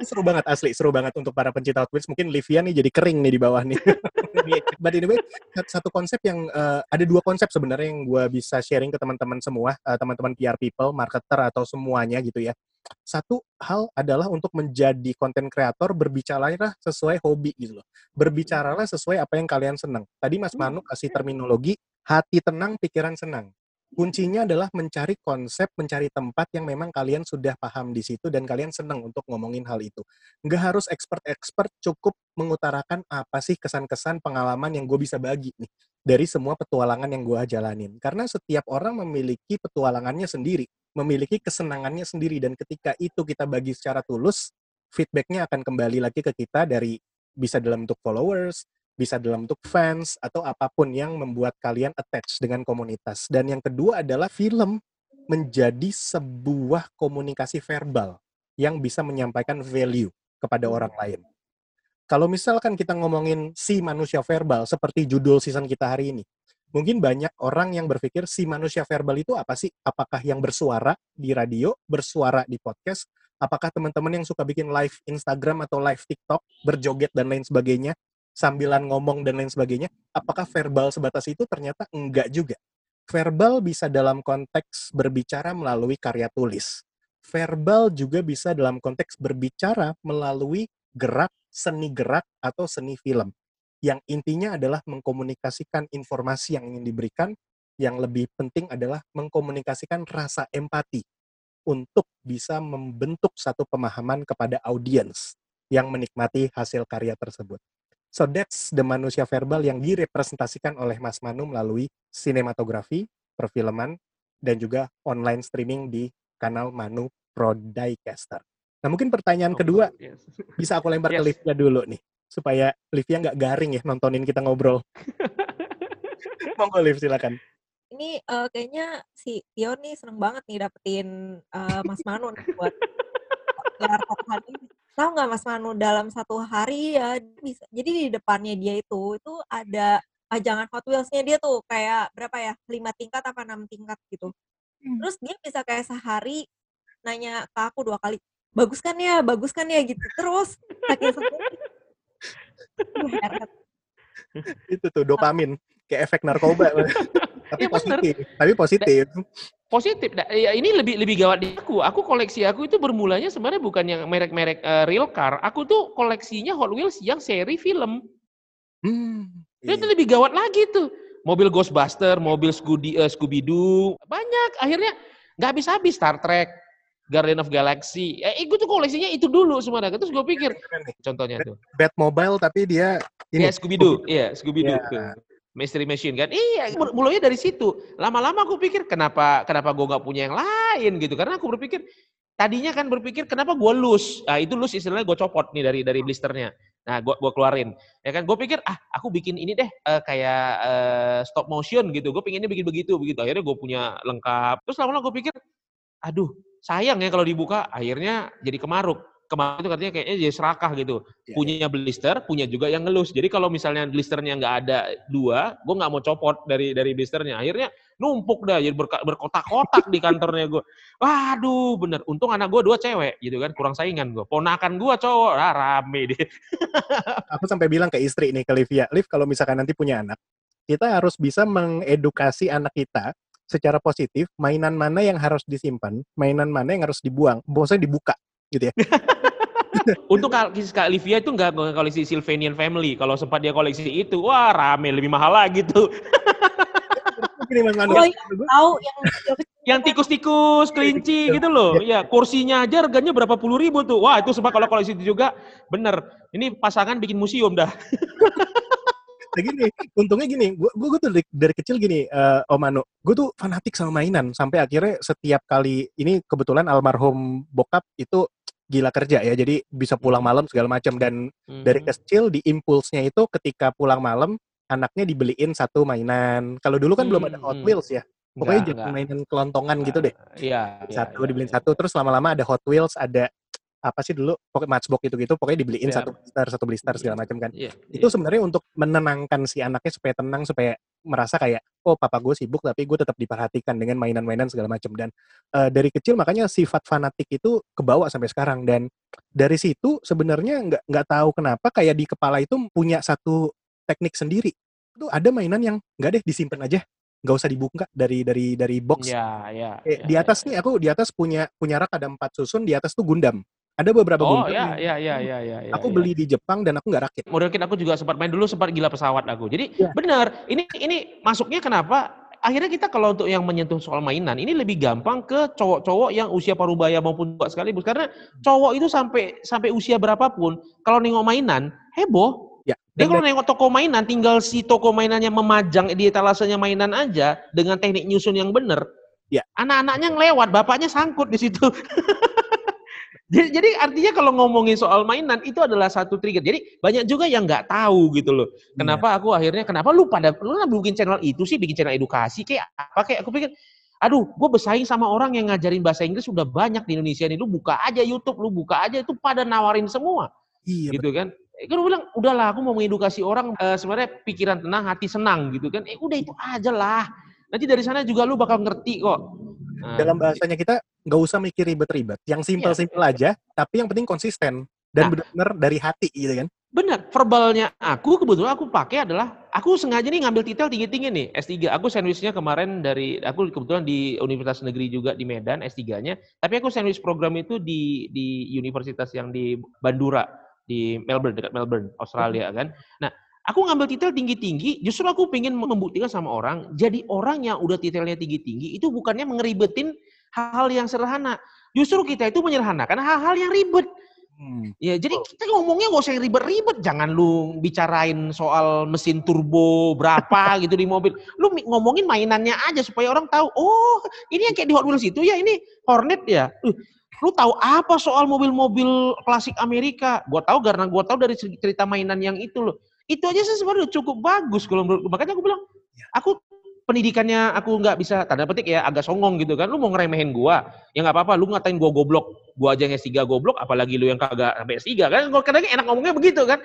seru banget asli, seru banget untuk para pencinta Hot Wheels. Mungkin Livia nih jadi kering nih di bawah nih. [laughs] But anyway, satu konsep yang uh, ada dua konsep sebenarnya yang gue bisa sharing ke teman-teman semua, uh, teman-teman PR people, marketer atau semuanya gitu ya. Satu hal adalah untuk menjadi konten kreator berbicaralah sesuai hobi gitu loh. Berbicaralah sesuai apa yang kalian senang. Tadi Mas Manu kasih terminologi hati tenang, pikiran senang kuncinya adalah mencari konsep, mencari tempat yang memang kalian sudah paham di situ dan kalian senang untuk ngomongin hal itu. Nggak harus expert-expert, cukup mengutarakan apa sih kesan-kesan pengalaman yang gue bisa bagi nih dari semua petualangan yang gue jalanin. Karena setiap orang memiliki petualangannya sendiri, memiliki kesenangannya sendiri, dan ketika itu kita bagi secara tulus, feedbacknya akan kembali lagi ke kita dari bisa dalam bentuk followers, bisa dalam bentuk fans atau apa pun yang membuat kalian attach dengan komunitas. Dan yang kedua adalah film menjadi sebuah komunikasi verbal yang bisa menyampaikan value kepada hmm. orang lain. Kalau misalkan kita ngomongin si manusia verbal seperti judul season kita hari ini, mungkin banyak orang yang berpikir si manusia verbal itu apa sih? Apakah yang bersuara di radio, bersuara di podcast, apakah teman-teman yang suka bikin live Instagram atau live TikTok, berjoget dan lain sebagainya, sambilan ngomong dan lain sebagainya, apakah verbal sebatas itu ternyata enggak juga. Verbal bisa dalam konteks berbicara melalui karya tulis. Verbal juga bisa dalam konteks berbicara melalui gerak, seni gerak, atau seni film. Yang intinya adalah mengkomunikasikan informasi yang ingin diberikan, yang lebih penting adalah mengkomunikasikan rasa empati untuk bisa membentuk satu pemahaman kepada audiens yang menikmati hasil karya tersebut. So that's the manusia verbal yang direpresentasikan oleh Mas Manu melalui sinematografi, perfilman, dan juga online streaming di kanal Manu Prodaicaster. Nah mungkin pertanyaan oh, kedua yes. [laughs] bisa aku lempar yes. ke Livia dulu nih, supaya Livia nggak garing ya nontonin kita ngobrol. [laughs] Monggo Liv, silakan. Ini uh, kayaknya si Tio nih seneng banget nih dapetin uh, Mas Manu nih buat [laughs] gelar ini tahu nggak Mas Manu? Dalam satu hari ya bisa jadi di depannya dia itu itu ada pajangan Hot Wheels-nya dia tuh kayak berapa ya? lima tingkat apa enam tingkat gitu. Hmm. terus dia bisa kayak sehari nanya ke aku dua kali bagus kan ya? Bagus kan ya? Gitu. Terus [laughs] itu tuh dopamin kayak efek narkoba. [laughs] Tapi ya, positif bener. tapi positif positif ya ini lebih lebih gawat di aku aku koleksi aku itu bermulanya sebenarnya bukan yang merek-merek uh, real car aku tuh koleksinya Hot Wheels yang seri film hmm, iya. itu lebih gawat lagi tuh mobil Ghostbuster mobil Scooby uh, Scooby Doo banyak akhirnya nggak habis-habis Star Trek Guardian of Galaxy. Eh, gue tuh koleksinya itu dulu semua. Terus gue pikir, contohnya tuh. Batmobile tapi dia ini. Ya, Scooby Doo. Iya, Scooby Doo. Yeah. Mystery Machine kan? Iya, mulainya dari situ. Lama-lama aku pikir kenapa kenapa gue nggak punya yang lain gitu? Karena aku berpikir tadinya kan berpikir kenapa gue loose? Nah, itu loose istilahnya gue copot nih dari dari blisternya. Nah, gue gua keluarin. Ya kan, gue pikir ah aku bikin ini deh uh, kayak uh, stop motion gitu. Gue pengennya bikin begitu begitu. Akhirnya gue punya lengkap. Terus lama-lama gue pikir, aduh sayang ya kalau dibuka. Akhirnya jadi kemaruk. Kemarin itu katanya kayaknya jadi serakah gitu. Iya, punya blister, punya juga yang ngelus. Jadi kalau misalnya blisternya nggak ada dua, gue nggak mau copot dari dari blisternya. Akhirnya numpuk dah, jadi berkotak-kotak di kantornya gue. Waduh, bener. Untung anak gue dua cewek gitu kan, kurang saingan gue. Ponakan gue cowok, ah, rame deh. [laughs] Aku sampai bilang ke istri nih ke Livia, Liv kalau misalkan nanti punya anak, kita harus bisa mengedukasi anak kita secara positif mainan mana yang harus disimpan, mainan mana yang harus dibuang, maksudnya dibuka gitu ya. [laughs] Untuk Kak, Kak Livia itu nggak koleksi Sylvanian Family. Kalau sempat dia koleksi itu, wah rame, lebih mahal lagi tuh. Gini Mas Manu, Oh, iya. tahu yang. [laughs] Yang tikus-tikus, kelinci gitu loh. Ya, kursinya aja harganya berapa puluh ribu tuh. Wah, itu sebab kalau koleksi itu juga bener. Ini pasangan bikin museum dah. [laughs] Nah, gini, untungnya gini, gue gue tuh dari, dari kecil gini, eh Om Manu, gue tuh fanatik sama mainan sampai akhirnya setiap kali ini kebetulan almarhum bokap itu gila kerja ya, jadi bisa pulang malam segala macam dan dari Hmm. kecil di impulsnya itu ketika pulang malam anaknya dibeliin satu mainan. Kalau dulu kan belum ada Hmm, Hot hmm. Wheels ya, pokoknya nggak. mainan kelontongan gitu deh. Iya. iya, Satu iya, dibeliin iya. satu, terus lama-lama ada Hot Wheels, ada apa sih dulu, pokoknya Matchbox gitu-gitu, pokoknya dibeliin Iya. satu blister, satu blister segala macam kan Iya, itu iya. sebenarnya untuk menenangkan si anaknya supaya tenang supaya merasa kayak oh papa gue sibuk tapi gue tetap diperhatikan dengan mainan-mainan segala macam dan eh, dari kecil makanya sifat fanatik itu kebawa sampai sekarang. Dan dari situ sebenarnya nggak nggak tahu kenapa kayak di kepala itu punya satu teknik sendiri. Itu ada mainan yang nggak deh disimpan aja. Nggak usah dibuka dari dari dari box. Iya, iya. Kayak iya, di iya, atas iya. nih aku di atas punya punya rak ada empat susun di atas tuh Gundam ada beberapa Oh, Gundam iya, yang iya, iya, iya, iya. iya, aku iya. beli di Jepang dan aku nggak rakit model kit aku juga sempat main dulu sempat gila pesawat aku. Jadi Iya. benar, ini ini masuknya kenapa? Akhirnya kita kalau untuk yang menyentuh soal mainan ini lebih gampang ke cowok-cowok yang usia parubaya maupun tua sekaligus karena cowok itu sampai sampai usia berapapun kalau nengok mainan heboh. ya Dia kalau nengok toko mainan tinggal si toko mainannya memajang di etalasenya mainan aja dengan teknik nyusun yang benar. Ya. Anak-anaknya ngelewat, bapaknya sangkut di situ. [laughs] Jadi, jadi artinya kalau ngomongin soal mainan itu adalah satu trigger. Jadi banyak juga yang nggak tahu gitu loh. Kenapa aku akhirnya kenapa lu pada lu kan bikin channel itu sih bikin channel edukasi kayak apa? Kayak aku pikir aduh gue bersaing sama orang yang ngajarin bahasa Inggris sudah banyak di Indonesia ini. Lu buka aja YouTube lu buka aja itu pada nawarin semua. Iya gitu kan? Eh, kan gue bilang udahlah aku mau mengedukasi orang eh, sebenarnya pikiran tenang hati senang gitu kan. Eh udah itu aja lah. Nanti dari sana juga lu bakal ngerti kok Nah, dalam bahasanya kita nggak usah mikir ribet-ribet. Yang simpel-simpel aja, tapi yang penting konsisten dan Nah. benar-benar dari hati gitu kan. Benar, verbalnya aku kebetulan aku pakai adalah aku sengaja nih ngambil titel tinggi-tinggi nih S3. Aku sandwichnya kemarin dari aku kebetulan di Universitas Negeri juga di Medan S3-nya, tapi aku sandwich program itu di di universitas yang di Bandura di Melbourne dekat Melbourne, Australia kan. Nah, aku ngambil titel tinggi-tinggi, justru aku pengen membuktikan sama orang, jadi orang yang udah titelnya tinggi-tinggi itu bukannya ngeribetin hal-hal yang sederhana. Justru kita itu menyederhanakan hal-hal yang ribet. Hmm. Ya, jadi kita ngomongnya nggak usah yang ribet-ribet. Jangan lu bicarain soal mesin turbo berapa [laughs] gitu di mobil. Lu ngomongin mainannya aja supaya orang tahu. Oh, ini yang kayak di Hot Wheels itu ya, ini Hornet ya. Uh, lu tahu apa soal mobil-mobil klasik Amerika? Gua tahu karena gua tahu dari cer- cerita mainan yang itu loh. Itu aja sih sebenarnya cukup bagus kalau menurut Makanya aku bilang, aku pendidikannya aku nggak bisa tanda petik ya agak songong gitu kan. Lu mau ngeremehin gua, ya nggak apa-apa. Lu ngatain gua goblok, gua aja yang S3 goblok, apalagi lu yang kagak sampai S3 kan. Gua kadang enak ngomongnya begitu kan.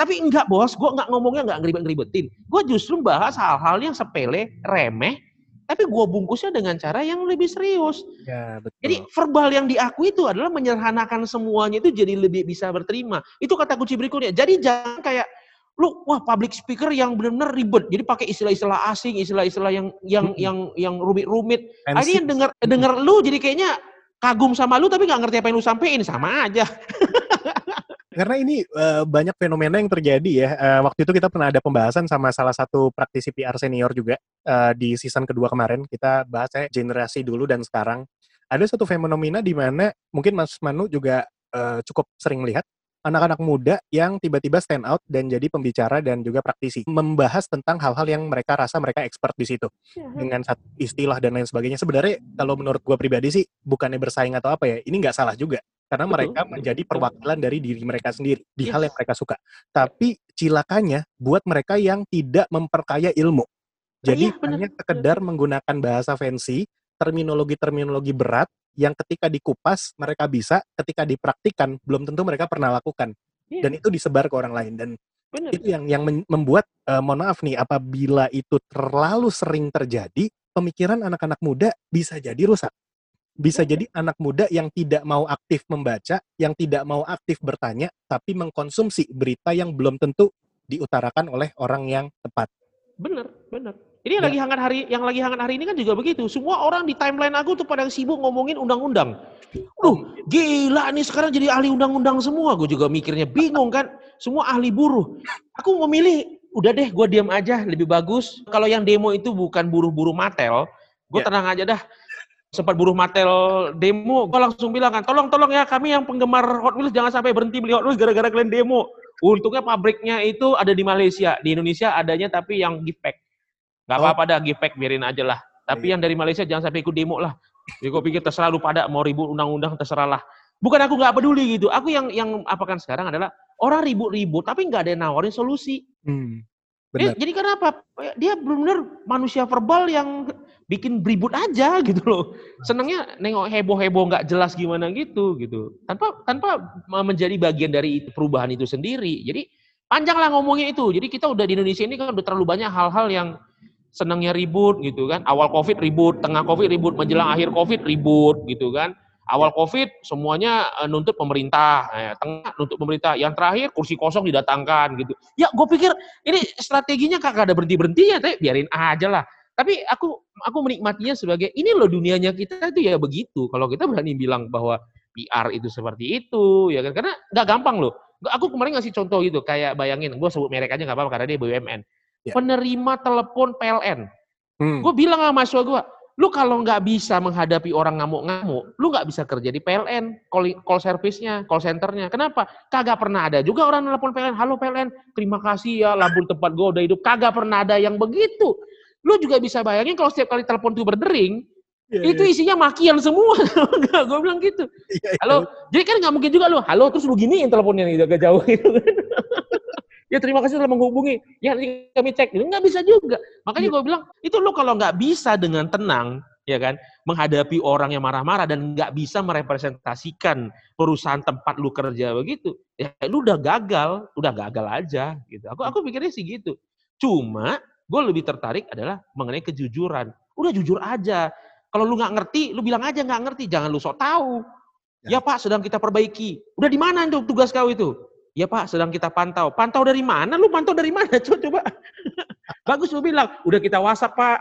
Tapi enggak bos, gua nggak ngomongnya nggak ngeribet-ngeribetin. Gua justru bahas hal-hal yang sepele, remeh, tapi gua bungkusnya dengan cara yang lebih serius. Ya, betul. Jadi verbal yang diakui itu adalah menyederhanakan semuanya itu jadi lebih bisa berterima. Itu kata kunci berikutnya. Jadi jangan kayak lu wah public speaker yang benar-benar ribet. Jadi pakai istilah-istilah asing, istilah-istilah yang yang Mm-mm. yang yang rumit-rumit. Ini yang denger denger lu jadi kayaknya kagum sama lu tapi nggak ngerti apa yang lu sampein sama aja. [laughs] Karena ini eh, banyak fenomena yang terjadi ya. Eh, waktu itu kita pernah ada pembahasan sama salah satu praktisi PR senior juga eh, di season kedua kemarin. Kita bahasnya generasi dulu dan sekarang. Ada satu fenomena di mana mungkin Mas Manu juga eh, cukup sering melihat anak-anak muda yang tiba-tiba stand out dan jadi pembicara dan juga praktisi membahas tentang hal-hal yang mereka rasa mereka expert di situ dengan satu istilah dan lain sebagainya. Sebenarnya kalau menurut gua pribadi sih bukannya bersaing atau apa ya, ini nggak salah juga karena Betul, mereka menjadi perwakilan dari diri mereka sendiri di hal Yes. yang mereka suka. Tapi cilakanya buat mereka yang tidak memperkaya ilmu. Jadi iya, hanya sekedar menggunakan bahasa fancy, terminologi-terminologi berat yang ketika dikupas mereka bisa, ketika dipraktikkan belum tentu mereka pernah lakukan. Iya. Dan itu disebar ke orang lain dan Bener. itu yang yang membuat eh, mohon maaf nih apabila itu terlalu sering terjadi, pemikiran anak-anak muda bisa jadi rusak. Bisa jadi anak muda yang tidak mau aktif membaca, yang tidak mau aktif bertanya, tapi mengkonsumsi berita yang belum tentu diutarakan oleh orang yang tepat. Bener, bener. Ini yang Ya. lagi hangat hari yang lagi hangat hari ini kan juga begitu. Semua orang di timeline aku tuh pada sibuk ngomongin undang-undang. Duh, gila nih sekarang jadi ahli undang-undang semua. Gue juga mikirnya bingung kan. Semua ahli buruh. Aku memilih, udah deh gue diam aja lebih bagus. Kalau yang demo itu bukan buruh-buruh matel, gue Ya. tenang aja dah. Sempat buruh matel demo, gue langsung bilang kan, tolong tolong ya kami yang penggemar Hot Wheels jangan sampai berhenti beli Hot Wheels gara-gara kalian demo. Untungnya pabriknya itu ada di Malaysia, di Indonesia adanya tapi yang gift pack. Gak Oh. apa-apa dah gift pack biarin aja lah. Tapi Iya. yang dari Malaysia jangan sampai ikut demo lah. Jadi gue pikir terserah lu pada mau ribut undang-undang terserah lah. Bukan aku nggak peduli gitu. Aku yang yang apakan sekarang adalah orang ribut-ribut tapi nggak ada yang nawarin solusi. Hmm, Eh, benar. jadi kenapa? Dia benar-benar manusia verbal yang bikin beribut aja gitu loh. Senangnya nengok heboh-heboh nggak jelas gimana gitu gitu. Tanpa tanpa menjadi bagian dari perubahan itu sendiri. Jadi panjang lah ngomongnya itu. Jadi kita udah di Indonesia ini kan udah terlalu banyak hal-hal yang senangnya ribut gitu kan. Awal Covid ribut, tengah Covid ribut, menjelang akhir Covid ribut gitu kan. Awal COVID semuanya eh, nuntut pemerintah, eh, tengah nuntut pemerintah, yang terakhir kursi kosong didatangkan gitu. Ya, gue pikir ini strateginya kagak ada berhenti berhentinya, teh biarin aja lah. Tapi aku aku menikmatinya sebagai ini loh dunianya kita itu ya begitu. Kalau kita berani bilang bahwa PR itu seperti itu, ya kan? Karena nggak gampang loh. Aku kemarin ngasih contoh gitu, kayak bayangin, gue sebut merek aja nggak apa-apa karena dia BUMN. Ya. Penerima telepon PLN. Hmm, Gue bilang sama mahasiswa gue, lu kalau nggak bisa menghadapi orang ngamuk-ngamuk, lu nggak bisa kerja di PLN, call, call service-nya, call center-nya. Kenapa? Kagak pernah ada juga orang nelpon PLN, halo PLN, terima kasih ya lampu tempat gue udah hidup. Kagak pernah ada yang begitu. Lu juga bisa bayangin kalau setiap kali telepon tuh berdering, iya, itu isinya makian semua. [laughs] gue bilang gitu. iya, iya. Halo, jadi kan nggak mungkin juga lu, halo terus lu giniin teleponnya nih agak jauh [laughs] gitu kan. ya terima kasih telah menghubungi. Ya nanti kami cek. Itu nggak bisa juga. Makanya gue bilang itu lu kalau nggak bisa dengan tenang, ya kan, menghadapi orang yang marah-marah dan nggak bisa merepresentasikan perusahaan tempat lu kerja begitu, ya lu udah gagal, udah gagal aja gitu. Aku aku pikirnya sih gitu. Cuma gue lebih tertarik adalah mengenai kejujuran. Udah jujur aja. Kalau lu nggak ngerti, lu bilang aja nggak ngerti. Jangan lu sok tahu. Ya. Ya Pak, sedang kita perbaiki. Udah di mana itu tugas kau itu? Ya Pak, sedang kita pantau. Pantau dari mana? Lu pantau dari mana? [laughs] Coba, coba. Bagus lu bilang, udah kita WhatsApp Pak.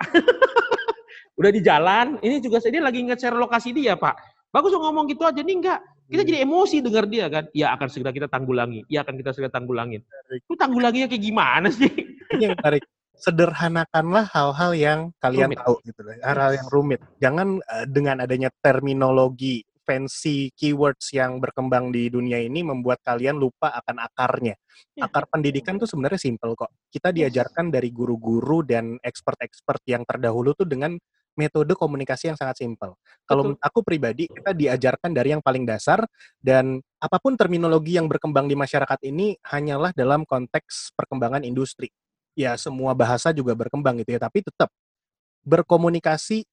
[laughs] udah di jalan. Ini juga dia lagi nge-share lokasi dia Pak. Bagus lu ngomong gitu aja. Nih enggak. Kita Hmm. jadi emosi dengar dia kan. Ya akan segera kita tanggulangi. Ya akan kita segera tanggulangin. Lu tanggulanginya kayak gimana sih? Ini yang menarik. Sederhanakanlah hal-hal yang kalian Rumit. tahu gitu loh. Hal-hal yang rumit. Jangan eh, dengan adanya terminologi fancy keywords yang berkembang di dunia ini membuat kalian lupa akan akarnya. Ya. Akar pendidikan tuh sebenarnya simple kok. Kita Yes. diajarkan dari guru-guru dan expert-expert yang terdahulu tuh dengan metode komunikasi yang sangat simpel. Kalau aku pribadi, kita diajarkan dari yang paling dasar dan apa pun terminologi yang berkembang di masyarakat ini hanyalah dalam konteks perkembangan industri. Ya semua bahasa juga berkembang gitu ya, tapi tetap berkomunikasi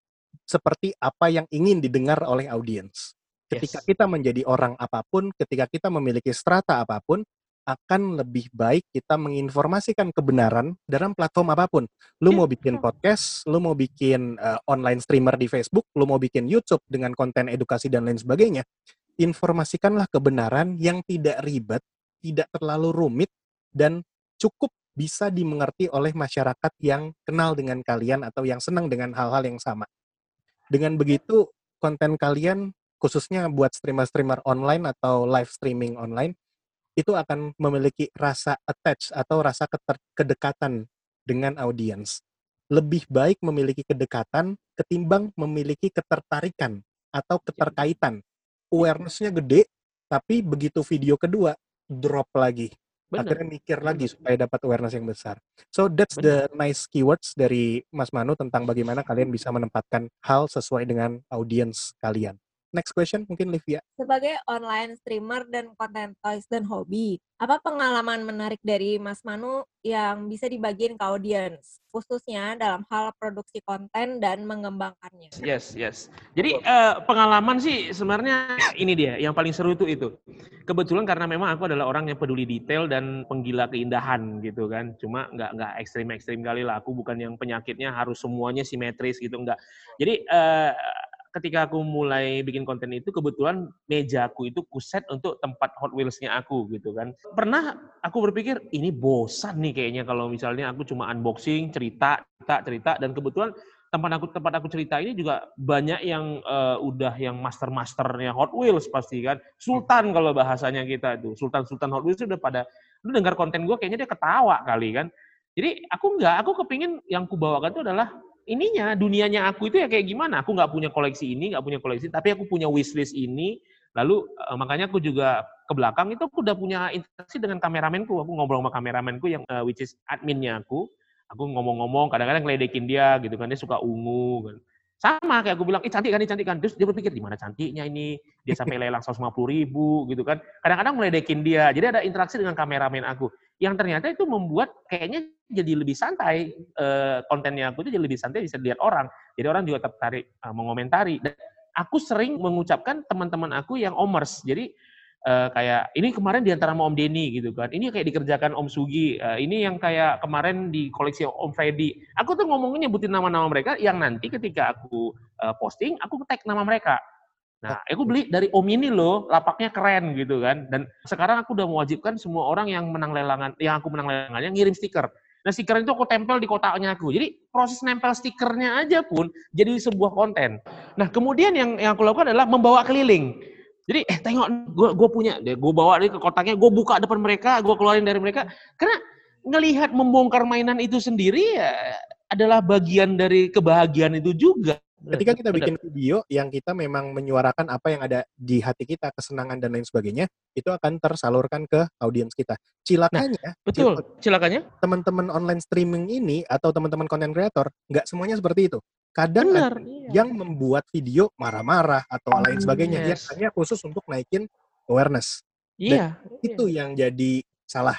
seperti apa yang ingin didengar oleh audiens. Ketika Yes. kita menjadi orang apa pun, ketika kita memiliki strata apa pun, akan lebih baik kita menginformasikan kebenaran dalam platform apa pun. Lu Iya, mau bikin podcast, lu mau bikin uh, online streamer di Facebook, lu mau bikin YouTube dengan konten edukasi dan lain sebagainya. Informasikanlah kebenaran yang tidak ribet, tidak terlalu rumit, dan cukup bisa dimengerti oleh masyarakat yang kenal dengan kalian atau yang senang dengan hal-hal yang sama. Dengan begitu, konten kalian khususnya buat streamer-streamer online atau live streaming online itu akan memiliki rasa attach atau rasa kedekatan dengan audiens. Lebih baik memiliki kedekatan ketimbang memiliki ketertarikan atau keterkaitan. Awareness-nya gede, tapi begitu video kedua drop lagi. Benar. Akhirnya mikir lagi supaya dapat awareness yang besar. So that's the nice keywords dari Mas Manu tentang bagaimana kalian bisa menempatkan hal sesuai dengan audiens kalian. Next question mungkin Livia. Sebagai online streamer dan content toys dan hobi, apa pengalaman menarik dari Mas Manu yang bisa dibagiin ke audiens, khususnya dalam hal produksi konten dan mengembangkannya? Yes, yes. Jadi uh, pengalaman sih sebenarnya ini dia, yang paling seru itu itu. Kebetulan karena memang aku adalah orang yang peduli detail dan penggila keindahan gitu kan. Cuma nggak nggak ekstrim-ekstrim kali lah. Aku bukan yang penyakitnya harus semuanya simetris gitu nggak. Jadi uh, ketika aku mulai bikin konten itu kebetulan mejaku itu kuset untuk tempat Hot Wheels-nya aku gitu kan. Pernah aku berpikir ini bosan nih kayaknya kalau misalnya aku cuma unboxing, cerita, cerita, cerita dan kebetulan tempat aku tempat aku cerita ini juga banyak yang uh, udah yang master-masternya Hot Wheels pasti kan. Sultan kalau bahasanya kita itu. Sultan-sultan Hot Wheels udah pada lu dengar konten gue kayaknya dia ketawa kali kan. Jadi aku enggak, aku kepingin yang kubawakan itu adalah ininya dunianya aku itu ya kayak gimana? Aku nggak punya koleksi ini, nggak punya koleksi, tapi aku punya wishlist ini. Lalu uh, makanya aku juga ke belakang itu aku udah punya interaksi dengan kameramenku. Aku ngobrol sama kameramenku yang uh, which is adminnya aku. Aku ngomong-ngomong, kadang-kadang ngeledekin dia gitu kan, dia suka ungu. Kan. Sama kayak aku bilang, ih cantik kan, ih cantik kan. Terus dia berpikir, di mana cantiknya ini? Dia sampai lelang 150 ribu gitu kan. Kadang-kadang ngeledekin dia. Jadi ada interaksi dengan kameramen aku. Yang ternyata itu membuat kayaknya jadi lebih santai uh, kontennya aku itu jadi lebih santai bisa dilihat orang jadi orang juga tertarik uh, mengomentari dan aku sering mengucapkan teman-teman aku yang omers jadi uh, kayak ini kemarin di antara sama Om Denny gitu kan ini kayak dikerjakan Om Sugi uh, ini yang kayak kemarin di koleksi Om Freddy aku tuh ngomongnya nyebutin nama-nama mereka yang nanti ketika aku uh, posting aku tag nama mereka Nah, aku beli dari Om ini loh, lapaknya keren gitu kan. Dan sekarang aku udah mewajibkan semua orang yang menang lelangan, yang aku menang lelangannya ngirim stiker. Nah, stiker itu aku tempel di kotaknya aku. Jadi proses nempel stikernya aja pun jadi sebuah konten. Nah, kemudian yang yang aku lakukan adalah membawa keliling. Jadi, eh tengok, gue gue punya, deh, gue bawa dia ke kotaknya, gue buka depan mereka, gue keluarin dari mereka. Karena ngelihat membongkar mainan itu sendiri ya adalah bagian dari kebahagiaan itu juga. Ketika kita bikin video yang kita memang menyuarakan apa yang ada di hati kita, kesenangan dan lain sebagainya, itu akan tersalurkan ke audiens kita. Cilakanya, nah, betul. Cilakanya, teman-teman online streaming ini atau teman-teman content creator nggak semuanya seperti itu. Kadang Benar, ada iya. yang membuat video marah-marah atau hmm, lain sebagainya, yes. yang hanya khusus untuk naikin awareness. Iya. Dan iya. itu yang jadi salah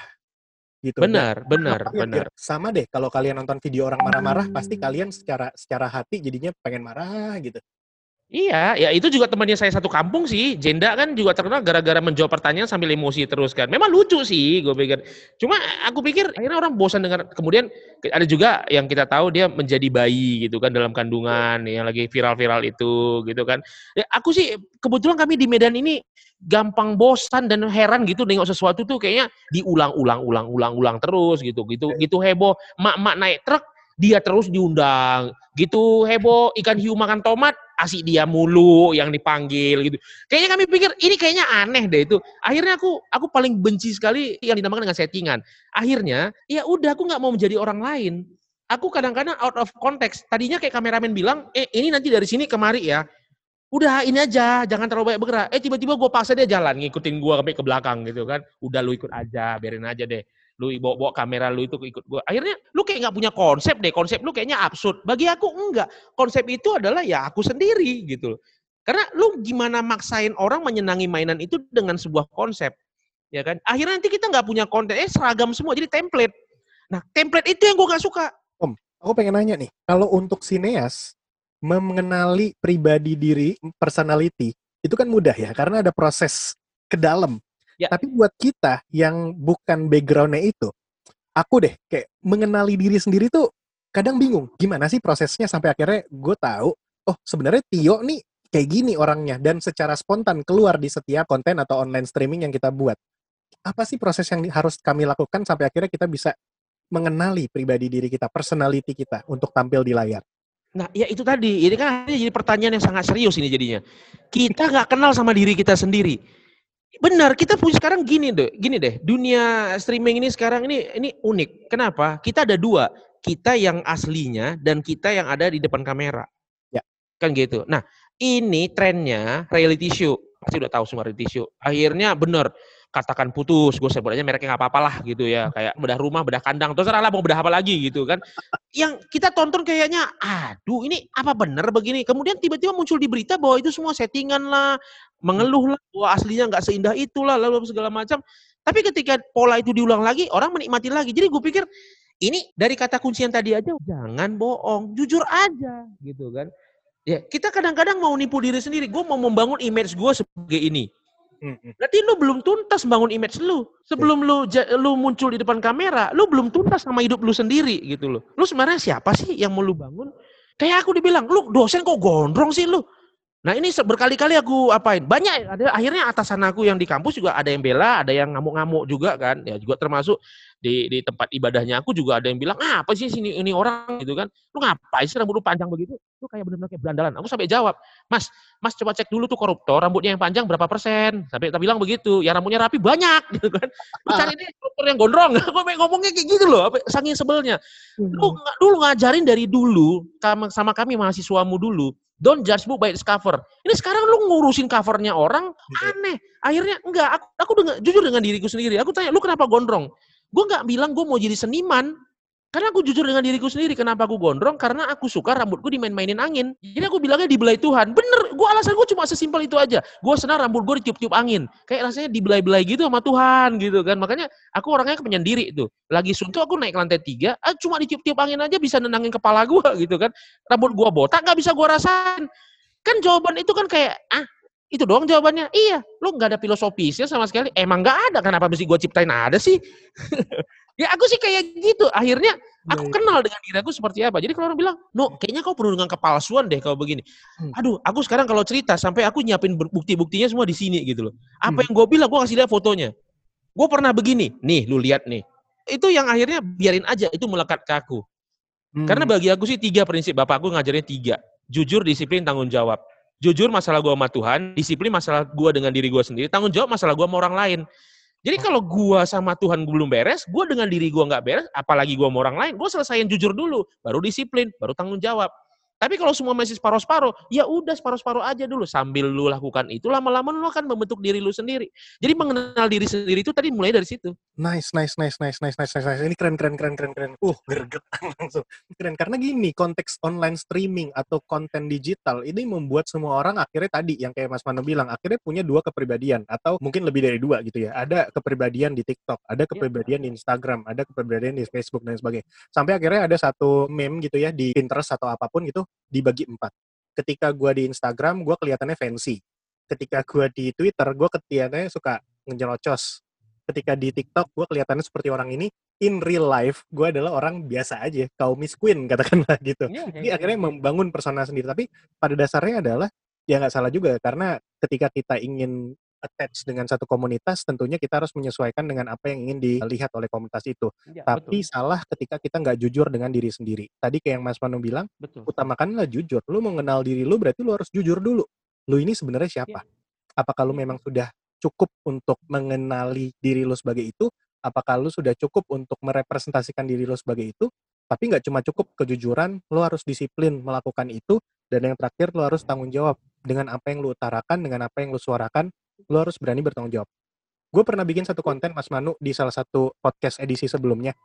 gitu. Benar, benar, ya, benar. Sama deh kalau kalian nonton video orang marah-marah pasti kalian secara secara hati jadinya pengen marah gitu. Iya, ya itu juga temannya saya satu kampung sih. Jenda kan juga terkenal gara-gara menjawab pertanyaan sambil emosi terus kan. Memang lucu sih, gue pikir. Cuma aku pikir akhirnya orang bosan dengar. Kemudian ada juga yang kita tahu dia menjadi bayi gitu kan dalam kandungan yang lagi viral-viral itu gitu kan. Ya, aku sih kebetulan kami di Medan ini gampang bosan dan heran gitu nengok sesuatu tuh kayaknya diulang-ulang-ulang-ulang-ulang terus gitu gitu gitu heboh mak-mak naik truk dia terus diundang. Gitu heboh ikan hiu makan tomat asik dia mulu yang dipanggil gitu. Kayaknya kami pikir ini kayaknya aneh deh itu. Akhirnya aku aku paling benci sekali yang dinamakan dengan settingan. Akhirnya ya udah aku nggak mau menjadi orang lain. Aku kadang-kadang out of context. Tadinya kayak kameramen bilang eh ini nanti dari sini kemari ya. Udah ini aja, jangan terlalu banyak bergerak. Eh tiba-tiba gue paksa dia jalan, ngikutin gue ke belakang gitu kan. Udah lu ikut aja, biarin aja deh. Lu bawa, bawa kamera lu itu ikut gue. Akhirnya lu kayak nggak punya konsep deh, konsep lu kayaknya absurd. Bagi aku enggak. Konsep itu adalah ya aku sendiri gitu. Karena lu gimana maksain orang menyenangi mainan itu dengan sebuah konsep. Ya kan? Akhirnya nanti kita nggak punya konten, eh seragam semua, jadi template. Nah, template itu yang gue gak suka. Om, aku pengen nanya nih, kalau untuk sineas, mengenali pribadi diri, personality, itu kan mudah ya, karena ada proses ke dalam. Ya. Tapi buat kita yang bukan backgroundnya itu, aku deh kayak mengenali diri sendiri tuh kadang bingung. Gimana sih prosesnya sampai akhirnya gue tahu, oh sebenarnya Tio nih kayak gini orangnya dan secara spontan keluar di setiap konten atau online streaming yang kita buat. Apa sih proses yang harus kami lakukan sampai akhirnya kita bisa mengenali pribadi diri kita, personality kita untuk tampil di layar? Nah, ya itu tadi. Ini kan jadi pertanyaan yang sangat serius ini jadinya. Kita nggak kenal sama diri kita sendiri. Benar, kita punya sekarang gini deh, gini deh. Dunia streaming ini sekarang ini ini unik. Kenapa? Kita ada dua. Kita yang aslinya dan kita yang ada di depan kamera. Ya. Kan gitu. Nah, ini trennya reality show. Pasti udah tahu semua reality show. Akhirnya benar katakan putus, gue sebut aja mereknya nggak apa-apa lah gitu ya, kayak bedah rumah, bedah kandang, terserah lah mau bedah apa lagi gitu kan. Yang kita tonton kayaknya, aduh ini apa bener begini? Kemudian tiba-tiba muncul di berita bahwa itu semua settingan lah, mengeluh lah, bahwa aslinya nggak seindah itulah, lalu segala macam. Tapi ketika pola itu diulang lagi, orang menikmati lagi. Jadi gue pikir ini dari kata kunci yang tadi aja, jangan bohong, jujur aja gitu kan. Ya kita kadang-kadang mau nipu diri sendiri. Gue mau membangun image gue sebagai ini Mhm. Berarti lu belum tuntas bangun image lu. Sebelum lu ja- lu muncul di depan kamera, lu belum tuntas sama hidup lu sendiri gitu loh. Lu sebenarnya siapa sih yang mau lu bangun? Kayak aku dibilang, lu dosen kok gondrong sih lu? Nah ini berkali-kali aku apain. Banyak ada akhirnya atasan aku yang di kampus juga ada yang bela, ada yang ngamuk-ngamuk juga kan. Ya juga termasuk di di tempat ibadahnya aku juga ada yang bilang, ah, apa sih sini ini orang gitu kan. Lu ngapain sih rambut lu panjang begitu? Lu kayak benar-benar kayak berandalan. Aku sampai jawab, Mas, Mas coba cek dulu tuh koruptor, rambutnya yang panjang berapa persen? Sampai kita bilang begitu, ya rambutnya rapi banyak [laughs] gitu kan. Lu cari deh koruptor yang gondrong. [laughs] Aku ngomongnya kayak gitu loh, saking sebelnya. Lu nggak dulu ngajarin dari dulu sama, sama kami mahasiswamu dulu. Don't judge book by its cover. Ini sekarang lu ngurusin covernya orang aneh. Akhirnya enggak, aku aku dengan jujur dengan diriku sendiri. Aku tanya, lu kenapa gondrong? Gue nggak bilang gue mau jadi seniman. Karena aku jujur dengan diriku sendiri. Kenapa aku gondrong? Karena aku suka rambutku dimain-mainin angin. Jadi aku bilangnya dibelai Tuhan. Bener, gue alasan gue cuma sesimpel itu aja. Gue senang rambut gue ditiup-tiup angin. Kayak rasanya dibelai-belai gitu sama Tuhan gitu kan. Makanya aku orangnya penyendiri itu. Lagi suntuk aku naik lantai tiga, ah, cuma ditiup-tiup angin aja bisa nenangin kepala gue [laughs] gitu kan. Rambut gue botak nggak bisa gue rasain. Kan jawaban itu kan kayak, ah itu doang jawabannya. Iya, lu nggak ada filosofisnya sama sekali. Emang nggak ada, kenapa mesti gue ciptain ada sih? [laughs] ya aku sih kayak gitu. Akhirnya aku kenal dengan diri aku seperti apa. Jadi kalau orang bilang, no, kayaknya kau penuh dengan kepalsuan deh kalau begini. Hmm. Aduh, aku sekarang kalau cerita sampai aku nyiapin bukti-buktinya semua di sini gitu loh. Apa Hmm. yang gue bilang, gue kasih lihat fotonya. Gue pernah begini, nih lu lihat nih. Itu yang akhirnya biarin aja, itu melekat ke aku. Karena Hmm. bagi aku sih tiga prinsip bapakku ngajarin tiga. Jujur, disiplin, tanggung jawab. Jujur masalah gua sama Tuhan, disiplin masalah gua dengan diri gua sendiri, tanggung jawab masalah gua sama orang lain. Jadi kalau gua sama Tuhan belum beres, gua dengan diri gua nggak beres, apalagi gua sama orang lain, gua selesaiin jujur dulu, baru disiplin, baru tanggung jawab. Tapi kalau semua masih separuh-separuh, ya udah separuh-separuh aja dulu. Sambil lu lakukan itu, lama-lama lu akan membentuk diri lu sendiri. Jadi mengenal diri sendiri itu tadi mulai dari situ. Nice, nice, nice, nice, nice, nice, nice, nice. Ini keren, keren, keren, keren, keren. Uh, greget [laughs] langsung. Keren. Karena gini, konteks online streaming atau konten digital ini membuat semua orang akhirnya tadi, yang kayak Mas Mano bilang, akhirnya punya dua kepribadian. Atau mungkin lebih dari dua gitu ya. Ada kepribadian di TikTok, ada kepribadian di Instagram, ada kepribadian di Facebook, dan sebagainya. Sampai akhirnya ada satu meme gitu ya, di Pinterest atau apa pun gitu, dibagi empat. Ketika gua di Instagram, gua kelihatannya fancy. Ketika gua di Twitter, gua kelihatannya suka ngejelocos ketika di TikTok gue kelihatannya seperti orang ini. In real life gue adalah orang biasa aja kaum miss queen [laughs] katakanlah gitu. Jadi akhirnya membangun persona sendiri. Tapi pada dasarnya adalah ya nggak salah juga karena ketika kita ingin attach dengan satu komunitas tentunya kita harus menyesuaikan dengan apa yang ingin dilihat oleh komunitas itu. Ya, tapi salah ketika kita nggak jujur dengan diri sendiri. Tadi kayak yang Mas Manu bilang betul. utamakanlah jujur. Lu mengenal diri lu berarti lu harus jujur dulu. Lu ini sebenarnya siapa? Apakah lu memang sudah cukup untuk mengenali diri lu sebagai itu? Apakah lu sudah cukup untuk merepresentasikan diri lu sebagai itu? Tapi nggak cuma cukup kejujuran lu harus disiplin melakukan itu. Dan yang terakhir lu harus tanggung jawab dengan apa yang lu utarakan dengan apa yang lu suarakan lu harus berani bertanggung jawab. Gue pernah bikin satu konten Mas Manu di salah satu podcast edisi sebelumnya.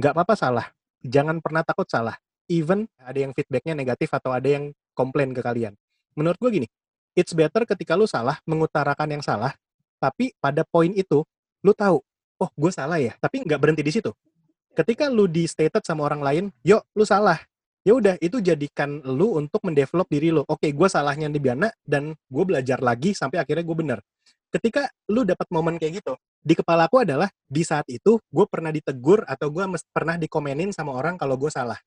Nggak apa-apa salah jangan pernah takut salah. Even ada yang feedbacknya negatif atau ada yang komplain ke kalian. Menurut gue gini it's better ketika lu salah mengutarakan yang salah tapi pada poin itu lu tahu oh gue salah ya? Tapi nggak berhenti di situ. Ketika lu di stated sama orang lain yuk lu salah ya udah itu jadikan lu untuk mendevelop diri lu. Oke gue salahnya di Biana dan gue belajar lagi sampai akhirnya gue bener. Ketika lu dapat momen kayak gitu di kepala aku adalah di saat itu gue pernah ditegur atau gue pernah dikomenin sama orang kalau gue salah.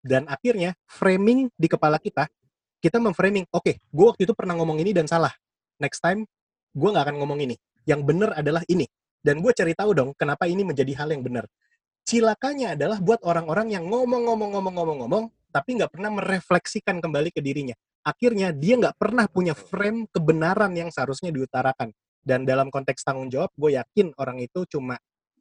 Dan akhirnya framing di kepala kita kita memframing oke gue waktu itu pernah ngomong ini dan salah. Next time gue nggak akan ngomong ini. Yang benar adalah ini. Dan gue cari tahu dong kenapa ini menjadi hal yang benar cilakanya adalah buat orang-orang yang ngomong-ngomong-ngomong-ngomong-ngomong tapi nggak pernah merefleksikan kembali ke dirinya akhirnya dia nggak pernah punya frame kebenaran yang seharusnya diutarakan dan dalam konteks tanggung jawab gue yakin orang itu cuma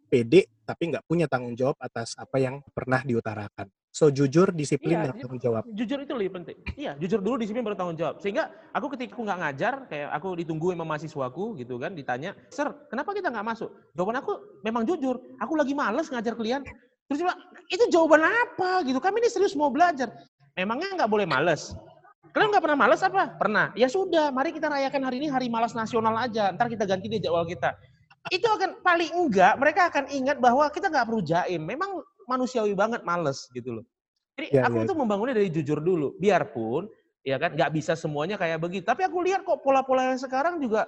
pede tapi nggak punya tanggung jawab atas apa yang pernah diutarakan So jujur, disiplin, Iya, dan tanggung jawab. jujur itu lebih penting. Iya, jujur dulu disiplin baru tanggung jawab. Sehingga aku ketika aku nggak ngajar, kayak aku ditungguin sama mahasiswaku gitu kan, ditanya, Sir, kenapa kita nggak masuk? Jawaban aku memang jujur, aku lagi males ngajar kalian. Terus bilang, itu jawaban apa gitu? Kami ini serius mau belajar. Memangnya nggak boleh males? Kalian nggak pernah males apa? Pernah. Ya sudah, mari kita rayakan hari ini hari malas nasional aja. Ntar kita ganti deh jadwal kita. Itu akan paling enggak, mereka akan ingat bahwa kita nggak perlu jaim. Memang manusiawi banget males gitu loh. Jadi Ya, aku ya. tuh membangunnya dari jujur dulu. Biarpun ya kan nggak bisa semuanya kayak begitu. Tapi aku lihat kok pola-pola yang sekarang juga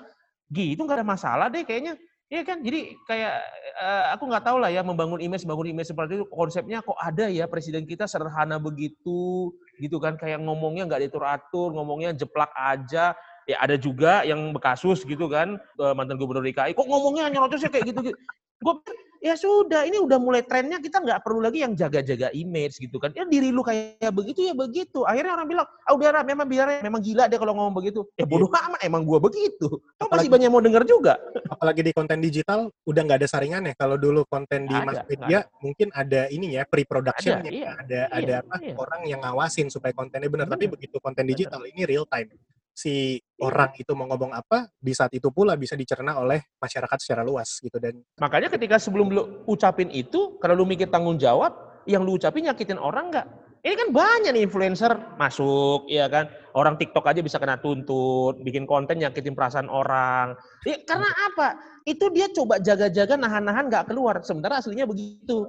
gitu nggak ada masalah deh kayaknya. Iya kan, jadi kayak eh, aku nggak tahu lah ya membangun image, membangun image seperti itu konsepnya kok ada ya presiden kita sederhana begitu, gitu kan kayak ngomongnya nggak diatur-atur, ngomongnya jeplak aja. Ya ada juga yang bekasus gitu kan eh, mantan gubernur DKI, kok ngomongnya nyerocosnya kayak gitu. gitu. Gue ya sudah ini udah mulai trennya kita nggak perlu lagi yang jaga-jaga image gitu kan ya diri lu kayak begitu ya begitu akhirnya orang bilang ah udah Ra, memang biar memang gila deh kalau ngomong begitu ya bodoh amat emang gua begitu Kok masih Apalagi- banyak yang mau denger juga Apalagi di konten digital, udah nggak ada saringannya. Kalau dulu konten di mass ada, media, mungkin ada ini ya, pre-production, Ada, iya. ada, Iya, ada apa, iya. orang yang ngawasin supaya kontennya benar. Tapi begitu konten digital, ini real time. Si Iya. orang itu mau ngomong apa, di saat itu pula bisa dicerna oleh masyarakat secara luas gitu. Dan makanya ketika sebelum lu ucapin itu kalau lu mikir tanggung jawab yang lu ucapin nyakitin orang nggak? Ini kan banyak nih influencer masuk ya kan? Orang TikTok aja bisa kena tuntut bikin konten nyakitin perasaan orang. Ya, karena apa? Itu dia coba jaga-jaga nahan-nahan nggak keluar. Sementara aslinya begitu.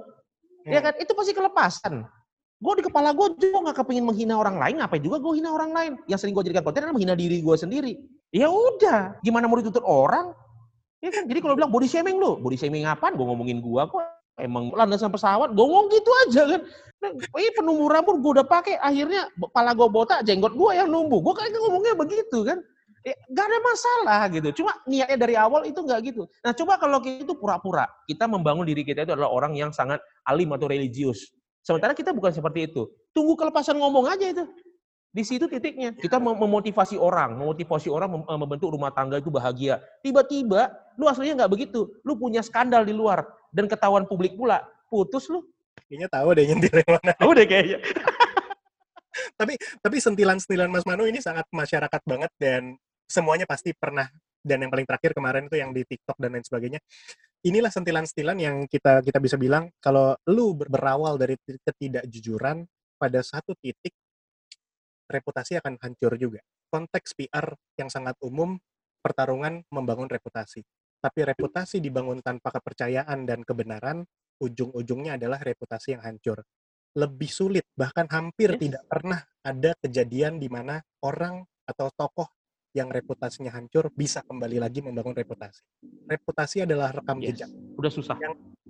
Ya Hmm. kan? Itu pasti kelepasan gue di kepala gue juga nggak kepingin menghina orang lain ngapain juga gue hina orang lain? Yang sering gue jadikan konten adalah menghina diri gue sendiri. Ya udah gimana mau dituntut orang? Ya kan jadi kalau bilang body shaming lu body shaming apaan? Gue ngomongin gue kok emang landasan pesawat gue ngomong gitu aja kan. Nah, ini penumbuh rambut gue udah pakai akhirnya kepala gue botak jenggot gue yang numbuh. Gue kayak ngomongnya begitu kan. Eh, gak ada masalah gitu. Cuma niatnya dari awal itu nggak gitu. Nah coba kalau kita itu pura-pura, kita membangun diri kita itu adalah orang yang sangat alim atau religius. Sementara kita bukan seperti itu. Tunggu kelepasan ngomong aja itu. Di situ titiknya. Kita mem- memotivasi orang, memotivasi orang eh, membentuk rumah tangga itu bahagia. Tiba-tiba, lu aslinya nggak begitu. Lu punya skandal di luar dan ketahuan publik pula. Putus lu. kayaknya tahu deh nyentil yang mana. Udah kayaknya. [laughs] Tapi sentilan-sentilan Mas Manu ini sangat masyarakat banget dan semuanya pasti pernah dan yang paling terakhir kemarin itu yang di TikTok dan lain sebagainya. Inilah sentilan-sentilan yang kita kita bisa bilang kalau lu ber- berawal dari ti- ketidakjujuran pada satu titik reputasi akan hancur juga. Konteks PR yang sangat umum pertarungan membangun reputasi. Tapi reputasi dibangun tanpa kepercayaan dan kebenaran, ujung-ujungnya adalah reputasi yang hancur. Lebih sulit, bahkan hampir Yes. tidak pernah ada kejadian di mana orang atau tokoh yang reputasinya hancur bisa kembali lagi membangun reputasi. Reputasi adalah rekam Yes. jejak Udah susah.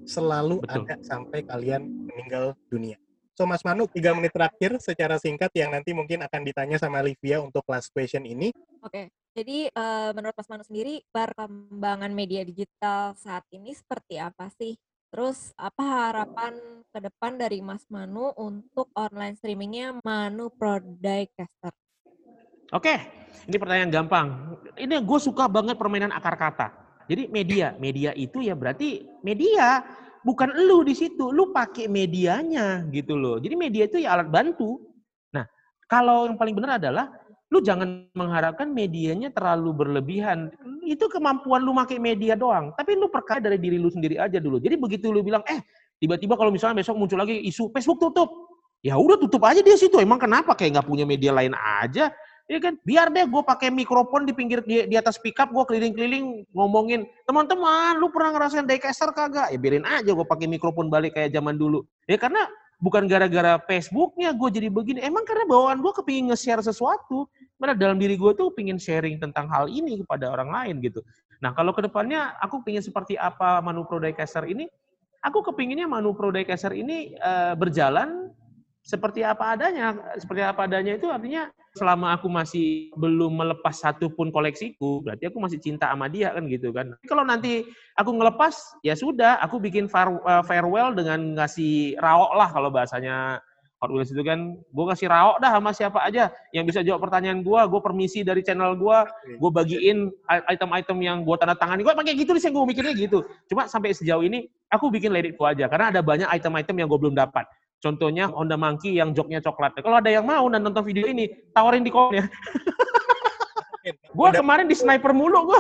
selalu Betul. ada sampai kalian meninggal dunia. So Mas Manu, tiga menit terakhir secara singkat yang nanti mungkin akan ditanya sama Livia untuk last question ini. Oke, jadi eh, menurut Mas Manu sendiri perkembangan media digital saat ini seperti apa sih? Terus apa harapan ke depan dari Mas Manu untuk online streamingnya Manu Prodaycaster? Oke, ini pertanyaan gampang. Ini gue suka banget permainan akar kata. Jadi media, media itu ya berarti media, bukan lu di situ, lu pakai medianya gitu loh. Jadi media itu ya alat bantu. Nah, kalau yang paling benar adalah lu jangan mengharapkan medianya terlalu berlebihan. Itu kemampuan lu pakai media doang. Tapi lu perkaya dari diri lu sendiri aja dulu. Jadi begitu lu bilang, eh tiba-tiba kalau misalnya besok muncul lagi isu Facebook tutup, ya udah tutup aja dia situ. Emang kenapa kayak nggak punya media lain aja? Ya kan, biar deh gue pakai mikrofon di pinggir di, di atas pickup gue keliling-keliling ngomongin teman-teman, lu pernah ngerasain daycaster kagak? Ya biarin aja gue pakai mikrofon balik kayak zaman dulu. Ya karena bukan gara-gara Facebooknya gue jadi begini, emang karena bawaan gue kepingin nge-share sesuatu. Mana dalam diri gue tuh pingin sharing tentang hal ini kepada orang lain gitu. Nah kalau ke depannya aku pingin seperti apa Manu Pro Daycaster ini, aku kepinginnya Manu Pro Daycaster ini eh, berjalan seperti apa adanya. Seperti apa adanya itu artinya selama aku masih belum melepas satu pun koleksiku, berarti aku masih cinta sama dia kan gitu kan. Tapi Kalau nanti aku ngelepas, ya sudah, aku bikin eh, farewell dengan ngasih raok lah kalau bahasanya Hot Wheels itu kan, gue ngasih raok dah sama siapa aja yang bisa jawab pertanyaan gue, gue permisi dari channel gue, gue bagiin item-item yang gue tanda tangani, gue pakai gitu sih, gue mikirnya gitu. Cuma sampai sejauh ini, aku bikin go aja, karena ada banyak item-item yang gue belum dapat. Contohnya Honda Monkey yang joknya coklat. Kalau ada yang mau dan nonton video ini, tawarin di komennya. Gua Honda- kemarin di sniper mulu gua.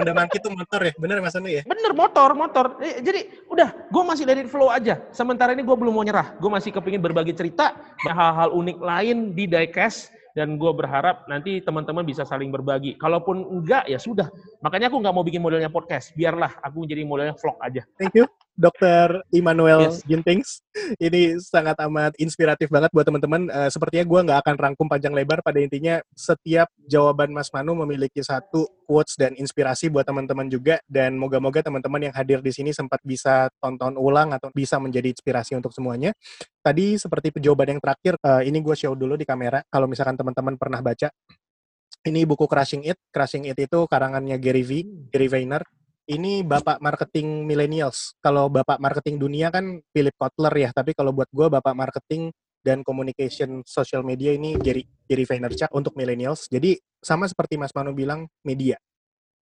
Honda Monkey itu motor ya, bener Mas Anu ya? Bener motor, motor. Eh, Jadi udah, gue masih dari flow aja. Sementara ini gue belum mau nyerah. Gue masih kepingin berbagi cerita, hal-hal unik lain di diecast. Dan gue berharap nanti teman-teman bisa saling berbagi. Kalaupun enggak, ya sudah. Makanya aku nggak mau bikin modelnya podcast. Biarlah aku menjadi modelnya vlog aja. Thank you, Dr. Immanuel Yes. Gintings. [laughs] Ini sangat amat inspiratif banget buat teman-teman. Eh, sepertinya gue nggak akan rangkum panjang lebar. Pada intinya, setiap jawaban Mas Manu memiliki satu quotes dan inspirasi buat teman-teman juga. Dan moga-moga teman-teman yang hadir di sini sempat bisa tonton ulang atau bisa menjadi inspirasi untuk semuanya. Tadi seperti jawaban yang terakhir, eh, ini gue show dulu di kamera. Kalau misalkan teman-teman pernah baca, ini buku Crushing It. Crushing It itu karangannya Gary V, Gary Vayner ini bapak marketing millennials. Kalau bapak marketing dunia kan Philip Kotler ya, tapi kalau buat gue bapak marketing dan communication social media ini Gary, Gary Vaynerchuk untuk millennials. Jadi sama seperti Mas Manu bilang, media.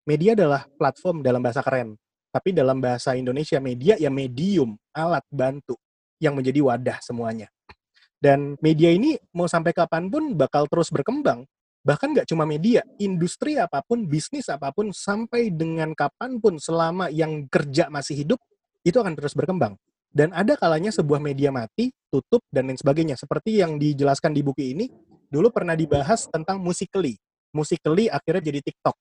Media adalah platform dalam bahasa keren. Tapi dalam bahasa Indonesia, media ya medium, alat bantu yang menjadi wadah semuanya. Dan media ini mau sampai kapan pun bakal terus berkembang bahkan nggak cuma media, industri apa pun, bisnis apa pun, sampai dengan kapan pun selama yang kerja masih hidup, itu akan terus berkembang. Dan ada kalanya sebuah media mati, tutup, dan lain sebagainya. Seperti yang dijelaskan di buku ini, dulu pernah dibahas tentang Musical.ly. Musical.ly akhirnya jadi TikTok.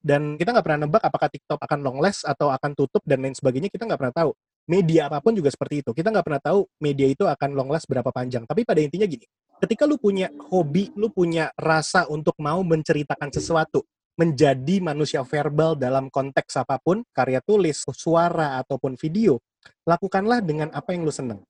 Dan kita nggak pernah nebak apakah TikTok akan long last atau akan tutup dan lain sebagainya, kita nggak pernah tahu. Media apa pun juga seperti itu. Kita nggak pernah tahu media itu akan long last berapa panjang. Tapi pada intinya gini, ketika lu punya hobi, lu punya rasa untuk mau menceritakan sesuatu, menjadi manusia verbal dalam konteks apa pun, karya tulis, suara, ataupun video, lakukanlah dengan apa yang lu seneng.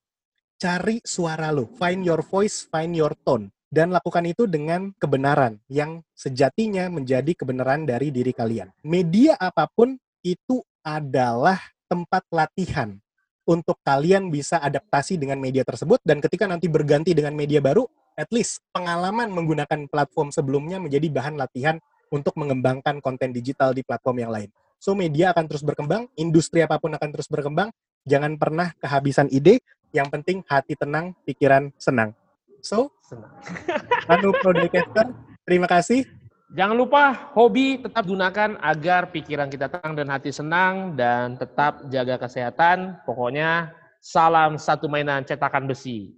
Cari suara lu, find your voice, find your tone, dan lakukan itu dengan kebenaran yang sejatinya menjadi kebenaran dari diri kalian. Media apa pun itu adalah tempat latihan untuk kalian bisa adaptasi dengan media tersebut dan ketika nanti berganti dengan media baru, at least pengalaman menggunakan platform sebelumnya menjadi bahan latihan untuk mengembangkan konten digital di platform yang lain. So media akan terus berkembang, industri apa pun akan terus berkembang, jangan pernah kehabisan ide, yang penting hati tenang, pikiran senang. So, Senang. Anu Prodecaster, terima kasih. Jangan lupa hobi tetap gunakan agar pikiran kita tenang dan hati senang dan tetap jaga kesehatan. Pokoknya salam satu mainan cetakan besi.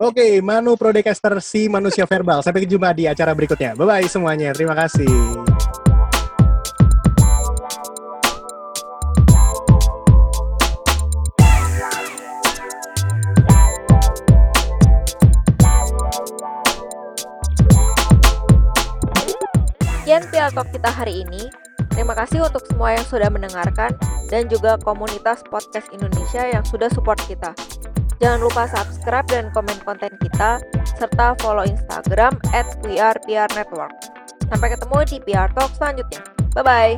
Oke, Manu Prodecaster si manusia verbal. Sampai jumpa di acara berikutnya. Bye-bye semuanya. Terima kasih. Sekian PR Talk kita hari ini. Terima kasih untuk semua yang sudah mendengarkan dan juga komunitas podcast Indonesia yang sudah support kita. Jangan lupa subscribe dan komen konten kita, serta follow Instagram at. Sampai ketemu di PR Talk selanjutnya. Bye-bye!